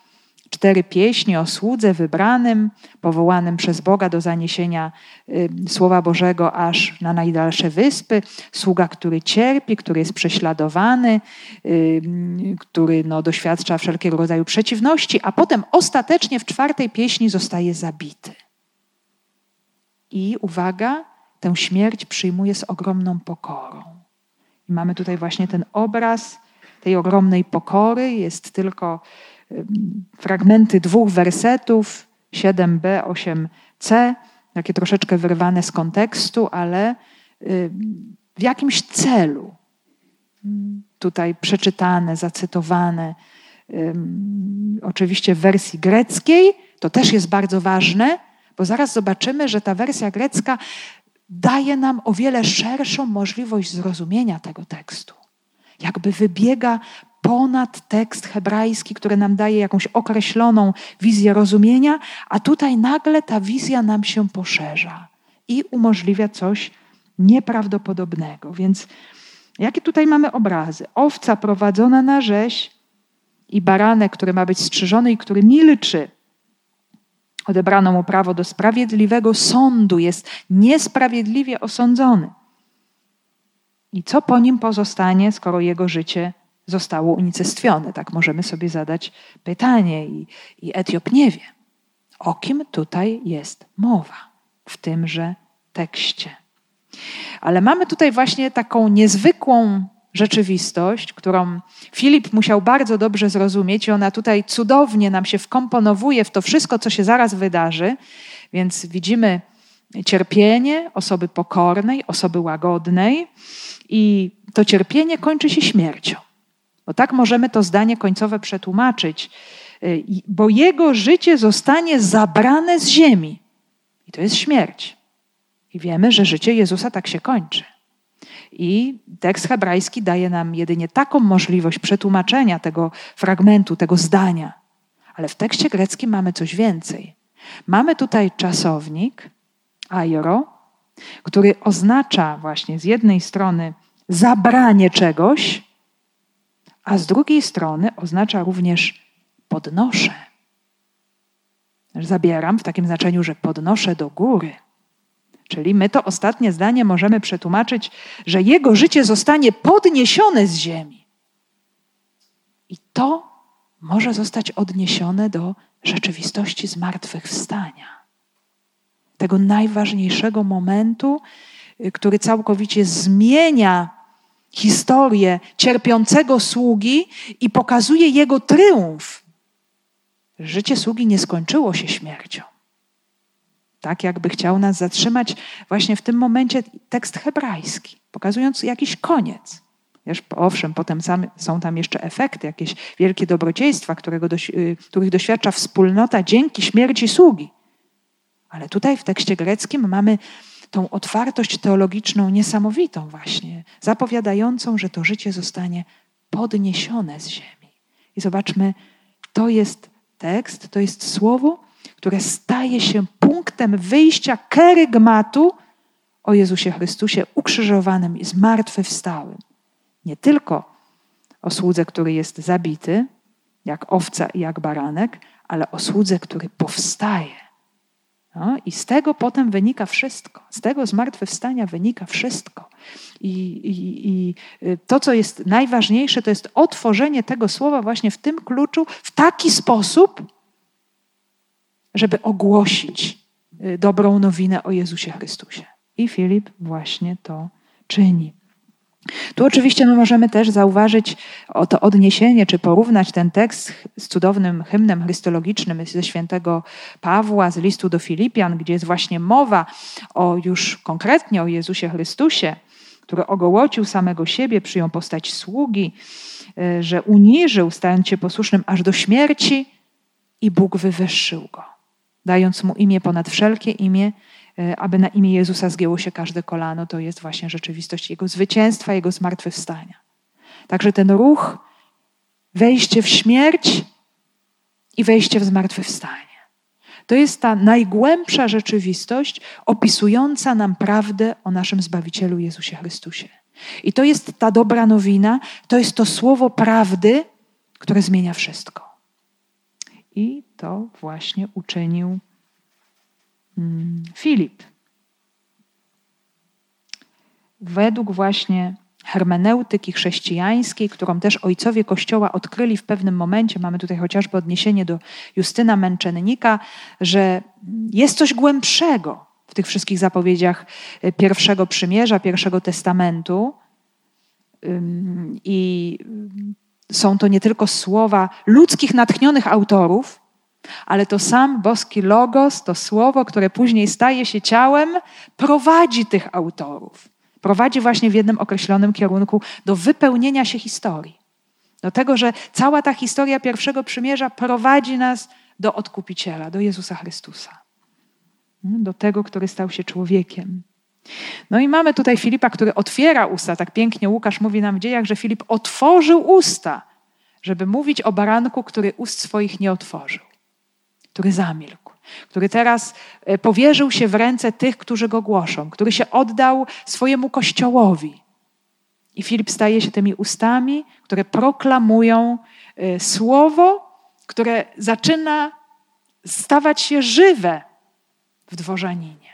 cztery pieśni o słudze wybranym, powołanym przez Boga do zaniesienia y, Słowa Bożego aż na najdalsze wyspy. Sługa, który cierpi, który jest prześladowany, y, który no, doświadcza wszelkiego rodzaju przeciwności, a potem ostatecznie w czwartej pieśni zostaje zabity. I uwaga, tę śmierć przyjmuje z ogromną pokorą. I mamy tutaj właśnie ten obraz tej ogromnej pokory. Jest tylko fragmenty dwóch wersetów, 7b, 8c, takie troszeczkę wyrwane z kontekstu, ale w jakimś celu tutaj przeczytane, zacytowane. Oczywiście w wersji greckiej, to też jest bardzo ważne, bo zaraz zobaczymy, że ta wersja grecka daje nam o wiele szerszą możliwość zrozumienia tego tekstu. Jakby wybiega ponad tekst hebrajski, który nam daje jakąś określoną wizję rozumienia, a tutaj nagle ta wizja nam się poszerza i umożliwia coś nieprawdopodobnego. Więc jakie tutaj mamy obrazy? Owca prowadzona na rzeź i baranek, który ma być strzyżony i który milczy. Odebrano mu prawo do sprawiedliwego sądu, jest niesprawiedliwie osądzony. I co po nim pozostanie, skoro jego życie zostało unicestwione? Tak możemy sobie zadać pytanie i, i Etiop nie wie. O kim tutaj jest mowa w tymże tekście? Ale mamy tutaj właśnie taką niezwykłą rzeczywistość, którą Filip musiał bardzo dobrze zrozumieć, i ona tutaj cudownie nam się wkomponowuje w to wszystko, co się zaraz wydarzy. Więc widzimy cierpienie osoby pokornej, osoby łagodnej, i to cierpienie kończy się śmiercią. Bo tak możemy to zdanie końcowe przetłumaczyć, y, bo jego życie zostanie zabrane z ziemi. I to jest śmierć. I wiemy, że życie Jezusa tak się kończy. I tekst hebrajski daje nam jedynie taką możliwość przetłumaczenia tego fragmentu, tego zdania. Ale w tekście greckim mamy coś więcej. Mamy tutaj czasownik, airo, który oznacza właśnie z jednej strony zabranie czegoś, a z drugiej strony oznacza również podnoszę. Zabieram w takim znaczeniu, że podnoszę do góry. Czyli my to ostatnie zdanie możemy przetłumaczyć, że jego życie zostanie podniesione z ziemi. I to może zostać odniesione do rzeczywistości zmartwychwstania. Tego najważniejszego momentu, który całkowicie zmienia historię cierpiącego sługi i pokazuje jego triumf. Życie sługi nie skończyło się śmiercią tak jakby chciał nas zatrzymać właśnie w tym momencie tekst hebrajski, pokazując jakiś koniec. Owszem, potem są tam jeszcze efekty, jakieś wielkie dobrodziejstwa, którego y, których doświadcza wspólnota dzięki śmierci sługi. Ale tutaj w tekście greckim mamy tą otwartość teologiczną niesamowitą właśnie, zapowiadającą, że to życie zostanie podniesione z ziemi. I zobaczmy, to jest tekst, to jest słowo, które staje się punktem wyjścia kerygmatu o Jezusie Chrystusie ukrzyżowanym i zmartwychwstałym. Nie tylko o słudze, który jest zabity, jak owca i jak baranek, ale o słudze, który powstaje. No, I z tego potem wynika wszystko. Z tego zmartwychwstania wynika wszystko. I, i, I to, co jest najważniejsze, to jest otworzenie tego słowa właśnie w tym kluczu, w taki sposób, żeby ogłosić y, dobrą nowinę o Jezusie Chrystusie. I Filip właśnie to czyni. Tu oczywiście my możemy też zauważyć o to odniesienie, czy porównać ten tekst z cudownym hymnem chrystologicznym ze świętego Pawła z listu do Filipian, gdzie jest właśnie mowa o już konkretnie o Jezusie Chrystusie, który ogołocił samego siebie, przyjął postać sługi, y, że uniżył, stając się posłusznym aż do śmierci i Bóg wywyższył go dając mu imię ponad wszelkie imię, aby na imię Jezusa zgięło się każde kolano, to jest właśnie rzeczywistość Jego zwycięstwa, Jego zmartwychwstania. Także ten ruch, wejście w śmierć i wejście w zmartwychwstanie. To jest ta najgłębsza rzeczywistość opisująca nam prawdę o naszym Zbawicielu Jezusie Chrystusie. I to jest ta dobra nowina, to jest to słowo prawdy, które zmienia wszystko. I to właśnie uczynił Filip. Według właśnie hermeneutyki chrześcijańskiej, którą też ojcowie Kościoła odkryli w pewnym momencie, mamy tutaj chociażby odniesienie do Justyna Męczennika, że jest coś głębszego w tych wszystkich zapowiedziach pierwszego przymierza, pierwszego testamentu, i są to nie tylko słowa ludzkich, natchnionych autorów, ale to sam boski logos, to słowo, które później staje się ciałem, prowadzi tych autorów. Prowadzi właśnie w jednym określonym kierunku do wypełnienia się historii. Do tego, że cała ta historia pierwszego przymierza prowadzi nas do odkupiciela, do Jezusa Chrystusa. Do tego, który stał się człowiekiem. No i mamy tutaj Filipa, który otwiera usta. Tak pięknie Łukasz mówi nam w dziejach, że Filip otworzył usta, żeby mówić o baranku, który ust swoich nie otworzył, który zamilkł, który teraz e, powierzył się w ręce tych, którzy go głoszą, który się oddał swojemu kościołowi. I Filip staje się tymi ustami, które proklamują e, słowo, które zaczyna stawać się żywe w dworzaninie.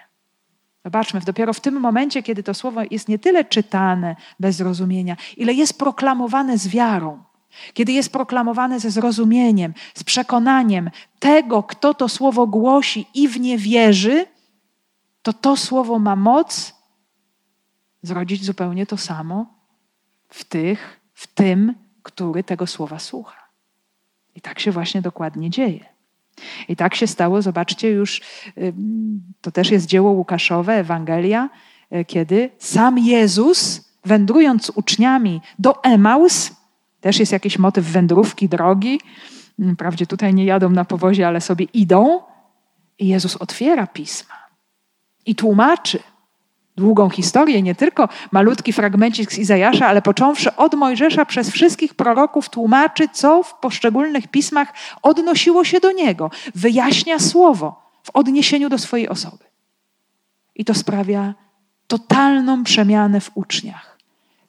Zobaczmy, dopiero w tym momencie, kiedy to słowo jest nie tyle czytane bez zrozumienia, ile jest proklamowane z wiarą. Kiedy jest proklamowane ze zrozumieniem, z przekonaniem tego, kto to słowo głosi i w nie wierzy, to to słowo ma moc zrodzić zupełnie to samo w tych, w tym, który tego słowa słucha. I tak się właśnie dokładnie dzieje. I tak się stało, zobaczcie już, to też jest dzieło Łukaszowe, Ewangelia, e, kiedy sam Jezus, wędrując z uczniami do Emaus, też jest jakiś motyw wędrówki, drogi, mm, wprawdzie tutaj nie jadą na powozie, ale sobie idą, i Jezus otwiera pisma i tłumaczy długą historię, nie tylko malutki fragmencik z Izajasza, ale począwszy od Mojżesza przez wszystkich proroków tłumaczy, co w poszczególnych pismach odnosiło się do Niego. Wyjaśnia słowo w odniesieniu do swojej osoby. I to sprawia totalną przemianę w uczniach.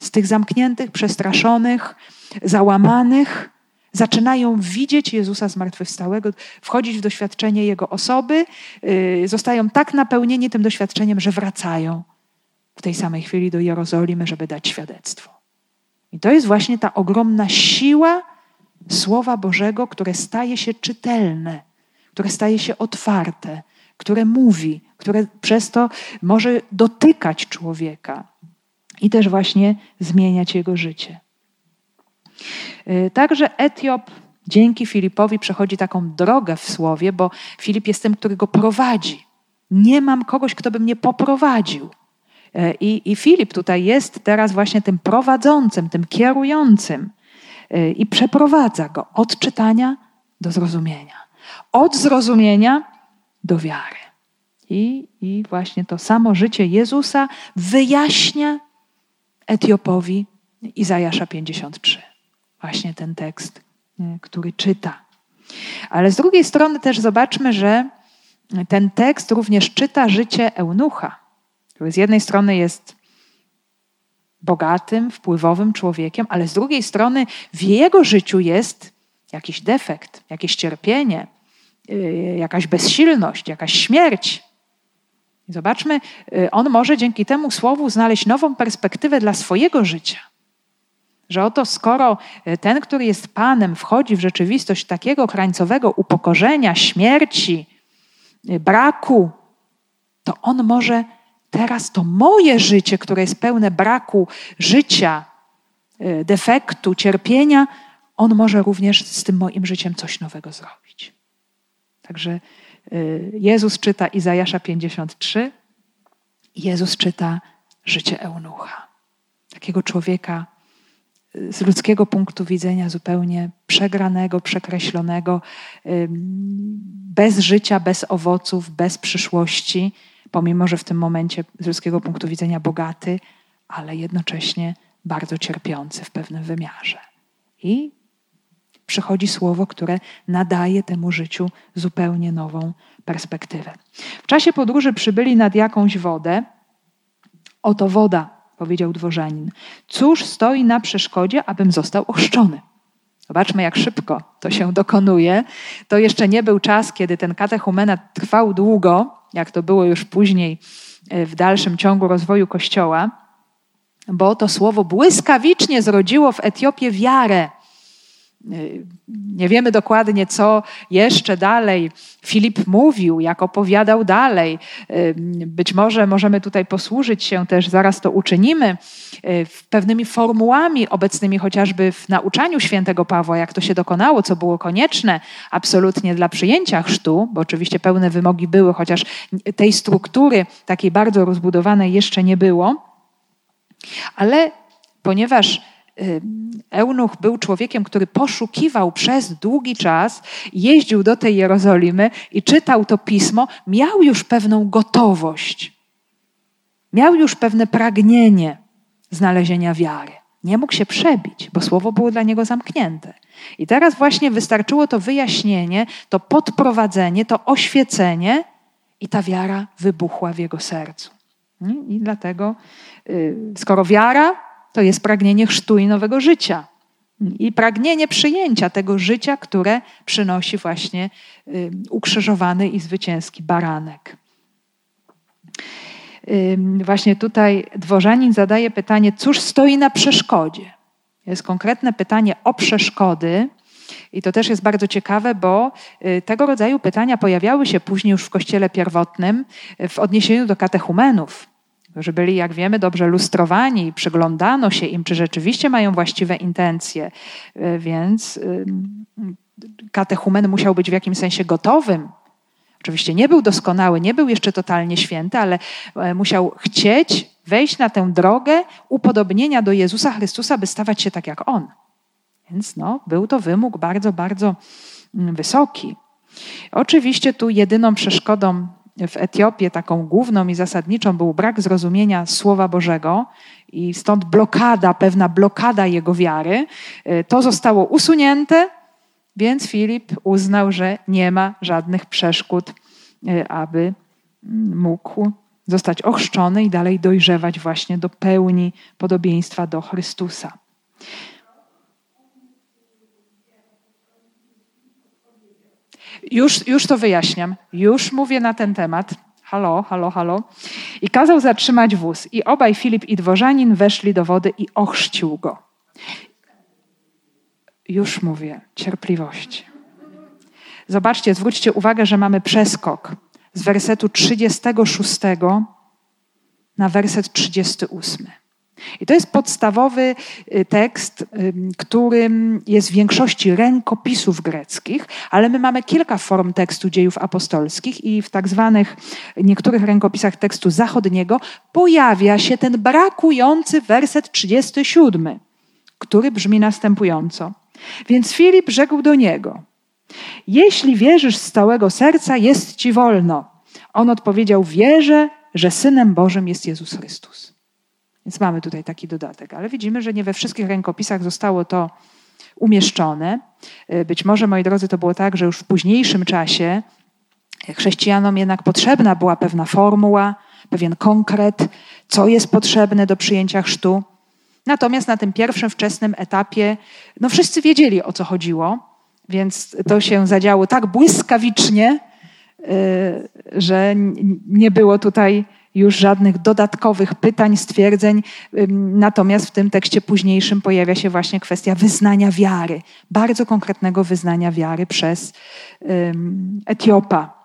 Z tych zamkniętych, przestraszonych, załamanych, zaczynają widzieć Jezusa zmartwychwstałego, wchodzić w doświadczenie Jego osoby, yy, zostają tak napełnieni tym doświadczeniem, że wracają w tej samej chwili do Jerozolimy, żeby dać świadectwo. I to jest właśnie ta ogromna siła Słowa Bożego, które staje się czytelne, które staje się otwarte, które mówi, które przez to może dotykać człowieka i też właśnie zmieniać jego życie. Y, także Etiop dzięki Filipowi przechodzi taką drogę w słowie, bo Filip jest tym, który go prowadzi. Nie mam kogoś, kto by mnie poprowadził. E, I, I Filip tutaj jest teraz właśnie tym prowadzącym, tym kierującym e, i przeprowadza go od czytania do zrozumienia, od zrozumienia do wiary. I, I właśnie to samo życie Jezusa wyjaśnia Etiopowi Izajasza 53. Właśnie ten tekst, który czyta. Ale z drugiej strony też zobaczmy, że ten tekst również czyta życie eunucha który z jednej strony jest bogatym, wpływowym człowiekiem, ale z drugiej strony w jego życiu jest jakiś defekt, jakieś cierpienie, y, jakaś bezsilność, jakaś śmierć. Zobaczmy, y, on może dzięki temu słowu znaleźć nową perspektywę dla swojego życia. Że oto skoro y, ten, który jest Panem, wchodzi w rzeczywistość takiego krańcowego upokorzenia, śmierci, braku, to on może teraz to moje życie, które jest pełne braku życia, defektu, cierpienia, on może również z tym moim życiem coś nowego zrobić. Także Jezus czyta Izajasza 53, Jezus czyta życie eunucha. Takiego człowieka e, z ludzkiego punktu widzenia zupełnie przegranego, przekreślonego, bez życia, bez owoców, bez przyszłości pomimo że w tym momencie z ludzkiego punktu widzenia bogaty, ale jednocześnie bardzo cierpiący w pewnym wymiarze. I przychodzi słowo, które nadaje temu życiu zupełnie nową perspektywę. W czasie podróży przybyli nad jakąś wodę. Oto woda, powiedział dworzanin. Cóż stoi na przeszkodzie, abym został ochrzczony? Zobaczmy, jak szybko to się dokonuje. To jeszcze nie był czas, kiedy ten katechumenat trwał długo, jak to było już później e, w dalszym ciągu rozwoju Kościoła, bo to słowo błyskawicznie zrodziło w Etiopii wiarę. Y, nie wiemy dokładnie, co jeszcze dalej Filip mówił, jak opowiadał dalej. Y, być może możemy tutaj posłużyć się też, zaraz to uczynimy, y, pewnymi formułami obecnymi chociażby w nauczaniu świętego Pawła, jak to się dokonało, co było konieczne absolutnie dla przyjęcia chrztu, bo oczywiście pełne wymogi były, chociaż tej struktury takiej bardzo rozbudowanej jeszcze nie było. Ale ponieważ Eunuch był człowiekiem, który poszukiwał przez długi czas, jeździł do tej Jerozolimy i czytał to pismo, miał już pewną gotowość, miał już pewne pragnienie znalezienia wiary. Nie mógł się przebić, bo słowo było dla niego zamknięte. I teraz właśnie wystarczyło to wyjaśnienie, to podprowadzenie, to oświecenie, i ta wiara wybuchła w jego sercu. I dlatego, y, skoro wiara to jest pragnienie chrztu i nowego życia. I pragnienie przyjęcia tego życia, które przynosi właśnie y, ukrzyżowany i zwycięski baranek. Właśnie tutaj dworzanin zadaje pytanie, cóż stoi na przeszkodzie? Jest konkretne pytanie o przeszkody. I to też jest bardzo ciekawe, bo y, tego rodzaju pytania pojawiały się później już w kościele pierwotnym w odniesieniu do katechumenów że byli, jak wiemy, dobrze lustrowani, przyglądano się im, czy rzeczywiście mają właściwe intencje. E, więc katechumen musiał być w jakimś sensie gotowym. Oczywiście nie był doskonały, nie był jeszcze totalnie święty, ale e, musiał chcieć wejść na tę drogę upodobnienia do Jezusa Chrystusa, by stawać się tak jak On. Więc no, był to wymóg bardzo, bardzo wysoki. Oczywiście tu jedyną przeszkodą w Etiopii taką główną i zasadniczą był brak zrozumienia Słowa Bożego i stąd blokada, pewna blokada jego wiary. E, to zostało usunięte, więc Filip uznał, że nie ma żadnych przeszkód, e, aby mógł zostać ochrzczony i dalej dojrzewać właśnie do pełni podobieństwa do Chrystusa. Już, już to wyjaśniam. Już mówię na ten temat. Halo, halo, halo. I kazał zatrzymać wóz. I obaj Filip i dworzanin weszli do wody i ochrzcił go. Już mówię, cierpliwość. Zobaczcie, zwróćcie uwagę, że mamy przeskok z wersetu 36 na werset 38. I to jest podstawowy y, tekst, którym jest w większości rękopisów greckich, ale my mamy kilka form tekstu dziejów apostolskich i w tak zwanych niektórych rękopisach tekstu zachodniego pojawia się ten brakujący werset 37, który brzmi następująco. Więc Filip rzekł do niego: Jeśli wierzysz z całego serca, jest ci wolno. On odpowiedział: Wierzę, że synem Bożym jest Jezus Chrystus. Więc mamy tutaj taki dodatek, ale widzimy, że nie we wszystkich rękopisach zostało to umieszczone. E, być może, moi drodzy, to było tak, że już w późniejszym czasie chrześcijanom jednak potrzebna była pewna formuła, pewien konkret, co jest potrzebne do przyjęcia chrztu. Natomiast na tym pierwszym, wczesnym etapie, no wszyscy wiedzieli o co chodziło, więc to się zadziało tak błyskawicznie, e, że nie było tutaj już żadnych dodatkowych pytań, stwierdzeń. Natomiast w tym tekście późniejszym pojawia się właśnie kwestia wyznania wiary, bardzo konkretnego wyznania wiary przez Etiopa.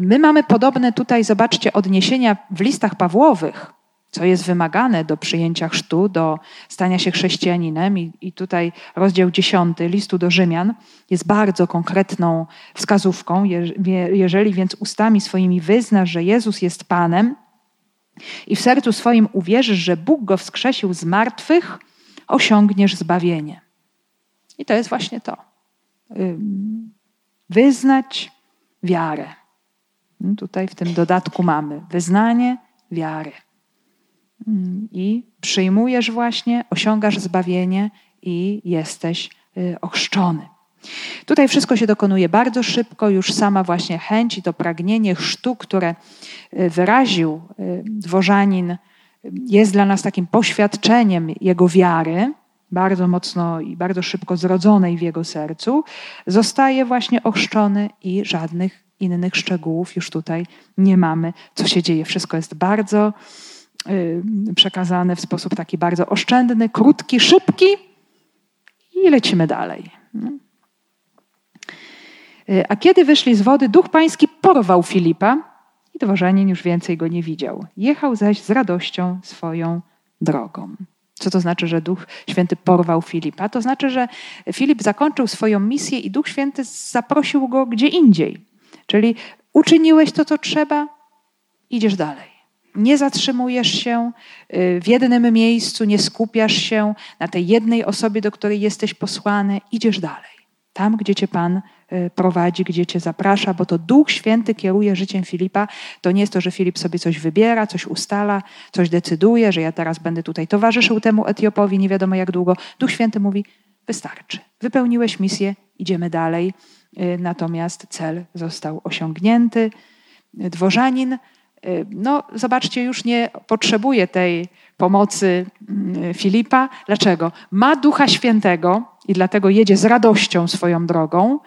My mamy podobne tutaj, zobaczcie, odniesienia w listach Pawłowych co jest wymagane do przyjęcia chrztu, do stania się chrześcijaninem. I, I, tutaj rozdział 10 listu do Rzymian jest bardzo konkretną wskazówką. Jeżeli więc ustami swoimi wyznasz, że Jezus jest Panem i w sercu swoim uwierzysz, że Bóg go wskrzesił z martwych, osiągniesz zbawienie. I to jest właśnie to. Wyznać wiarę. Tutaj w tym dodatku mamy wyznanie wiary i przyjmujesz właśnie, osiągasz zbawienie i jesteś y, ochrzczony. Tutaj wszystko się dokonuje bardzo szybko, już sama właśnie chęć i to pragnienie chrztu, które y, wyraził y, dworzanin, jest dla nas takim poświadczeniem jego wiary, bardzo mocno i bardzo szybko zrodzonej w jego sercu, zostaje właśnie ochrzczony i żadnych innych szczegółów już tutaj nie mamy, co się dzieje. Wszystko jest bardzo przekazane w sposób taki bardzo oszczędny, krótki, szybki I lecimy dalej. A kiedy wyszli z wody, duch pański porwał Filipa i dworzanin już więcej go nie widział. Jechał zaś z radością swoją drogą. Co to znaczy, że Duch Święty porwał Filipa? To znaczy, że Filip zakończył swoją misję i Duch Święty zaprosił go gdzie indziej. Czyli uczyniłeś to, co trzeba, idziesz dalej. Nie zatrzymujesz się y, w jednym miejscu, nie skupiasz się na tej jednej osobie, do której jesteś posłany, idziesz dalej. Tam, gdzie cię Pan y, prowadzi, gdzie cię zaprasza, bo to Duch Święty kieruje życiem Filipa. To nie jest to, że Filip sobie coś wybiera, coś ustala, coś decyduje, że ja teraz będę tutaj towarzyszył temu Etiopowi nie wiadomo jak długo. Duch Święty mówi: wystarczy. Wypełniłeś misję, idziemy dalej. Y, natomiast cel został osiągnięty. Dworzanin no, zobaczcie, już nie potrzebuje tej pomocy mm, Filipa. Dlaczego? Ma Ducha Świętego i dlatego jedzie z radością swoją drogą.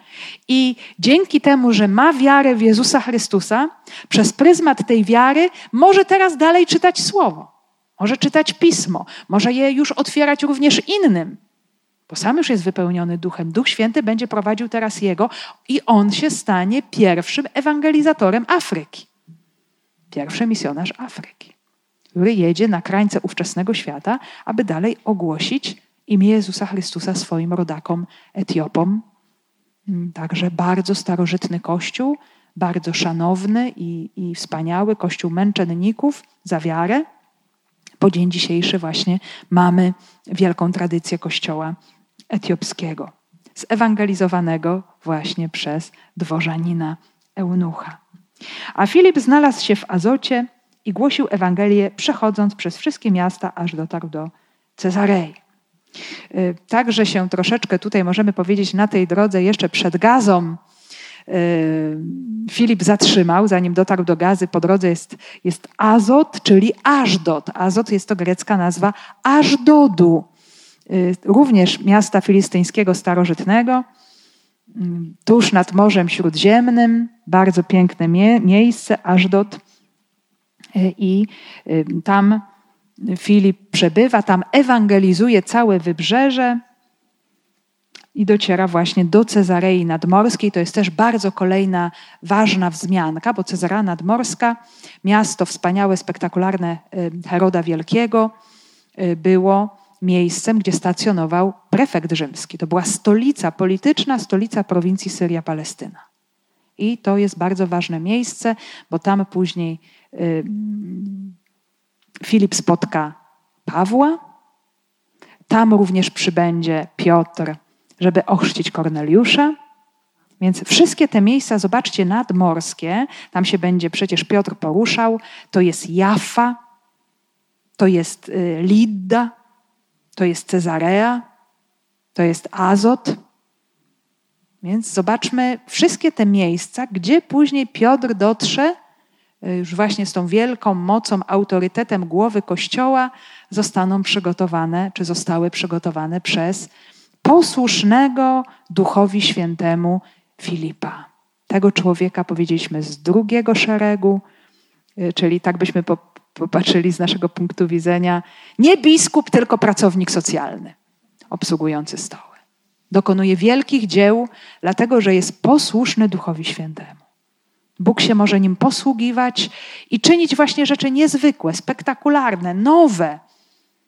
I dzięki temu, że ma wiarę w Jezusa Chrystusa, przez pryzmat tej wiary może teraz dalej czytać Słowo, może czytać Pismo, może je już otwierać również innym. Bo sam już jest wypełniony duchem. Duch Święty będzie prowadził teraz jego i on się stanie pierwszym ewangelizatorem Afryki pierwszy misjonarz Afryki, który jedzie na krańce ówczesnego świata, aby dalej ogłosić imię Jezusa Chrystusa swoim rodakom Etiopom. Mm, także bardzo starożytny kościół, bardzo szanowny i, i wspaniały kościół męczenników za wiarę. Po dzień dzisiejszy właśnie mamy wielką tradycję kościoła etiopskiego, zewangelizowanego właśnie przez dworzanina Eunucha. A Filip znalazł się w Azocie i głosił Ewangelię, przechodząc przez wszystkie miasta, aż dotarł do Cezarei. Y, także się troszeczkę tutaj możemy powiedzieć na tej drodze jeszcze przed Gazą y, Filip zatrzymał, zanim dotarł do Gazy. Po drodze jest, jest Azot, czyli Ażdot. Azot jest to grecka nazwa Ażdodu, y, również miasta filistyńskiego starożytnego tuż nad Morzem Śródziemnym, bardzo piękne mie miejsce, Ażdot. I y, tam Filip przebywa, tam ewangelizuje całe wybrzeże i dociera właśnie do Cezarei Nadmorskiej. To jest też bardzo kolejna ważna wzmianka, bo Cezarea Nadmorska, miasto wspaniałe, spektakularne y, Heroda Wielkiego, było miejscem, gdzie stacjonował prefekt rzymski. To była stolica polityczna, stolica prowincji Syria-Palestyna. I to jest bardzo ważne miejsce, bo tam później y, Filip spotka Pawła. Tam również przybędzie Piotr, żeby ochrzcić Korneliusza. Więc wszystkie te miejsca, zobaczcie, nadmorskie, tam się będzie przecież Piotr poruszał, to jest Jaffa, to jest y, Lidda, to jest Cezarea, to jest Azot. Więc zobaczmy wszystkie te miejsca, gdzie później Piotr dotrze, y, już właśnie z tą wielką mocą, autorytetem głowy Kościoła, zostaną przygotowane, czy zostały przygotowane przez posłusznego Duchowi Świętemu Filipa. Tego człowieka powiedzieliśmy z drugiego szeregu, y, czyli tak byśmy popatrzyli z naszego punktu widzenia, nie biskup, tylko pracownik socjalny obsługujący stoły. Dokonuje wielkich dzieł, dlatego że jest posłuszny Duchowi Świętemu. Bóg się może nim posługiwać i czynić właśnie rzeczy niezwykłe, spektakularne, nowe.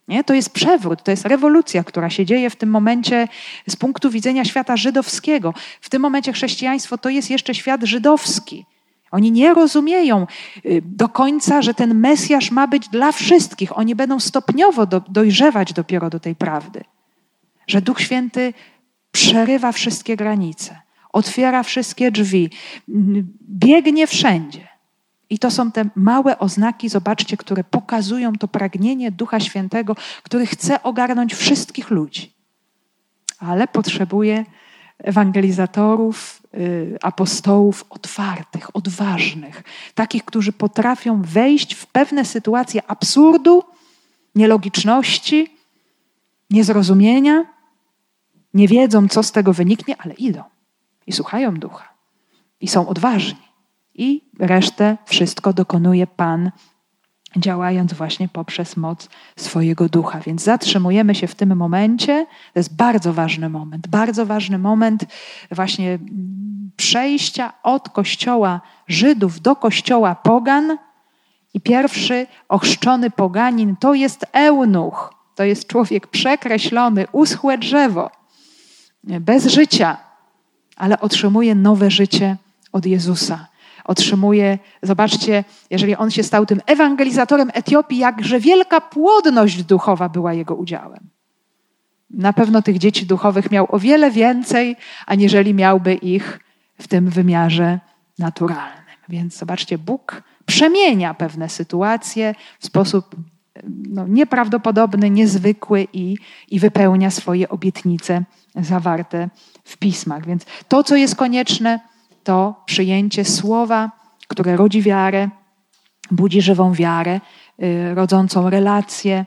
Nie? To jest przewrót, to jest rewolucja, która się dzieje w tym momencie z punktu widzenia świata żydowskiego. W tym momencie chrześcijaństwo to jest jeszcze świat żydowski. Oni nie rozumieją y, do końca, że ten Mesjasz ma być dla wszystkich. Oni będą stopniowo do, dojrzewać dopiero do tej prawdy. Że Duch Święty przerywa wszystkie granice, otwiera wszystkie drzwi, biegnie wszędzie. I to są te małe oznaki, zobaczcie, które pokazują to pragnienie Ducha Świętego, który chce ogarnąć wszystkich ludzi. Ale potrzebuje ewangelizatorów, y, apostołów otwartych, odważnych, takich, którzy potrafią wejść w pewne sytuacje absurdu, nielogiczności, niezrozumienia, nie wiedzą, co z tego wyniknie, ale idą i słuchają ducha i są odważni. I resztę wszystko dokonuje Pan działając właśnie poprzez moc swojego ducha. Więc zatrzymujemy się w tym momencie. To jest bardzo ważny moment, bardzo ważny moment właśnie przejścia od kościoła Żydów do kościoła Pogan. I pierwszy ochrzczony poganin to jest eunuch. To jest człowiek przekreślony, uschłe drzewo, bez życia, ale otrzymuje nowe życie od Jezusa otrzymuje, zobaczcie, jeżeli on się stał tym ewangelizatorem Etiopii, jakże wielka płodność duchowa była jego udziałem. Na pewno tych dzieci duchowych miał o wiele więcej, aniżeli miałby ich w tym wymiarze naturalnym. Więc zobaczcie, Bóg przemienia pewne sytuacje w sposób no, nieprawdopodobny, niezwykły i, i wypełnia swoje obietnice zawarte w pismach. Więc to, co jest konieczne, to przyjęcie słowa, które rodzi wiarę, budzi żywą wiarę, y, rodzącą relacje,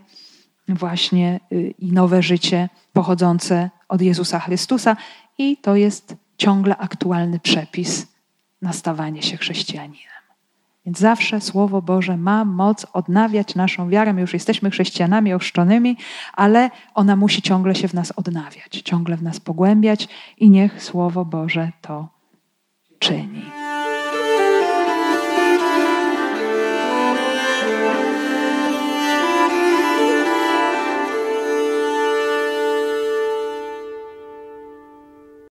właśnie y, i nowe życie pochodzące od Jezusa Chrystusa. I to jest ciągle aktualny przepis na stawanie się chrześcijaninem. Więc zawsze Słowo Boże ma moc odnawiać naszą wiarę. My już jesteśmy chrześcijanami ochrzczonymi, ale ona musi ciągle się w nas odnawiać, ciągle w nas pogłębiać i niech Słowo Boże to czyni.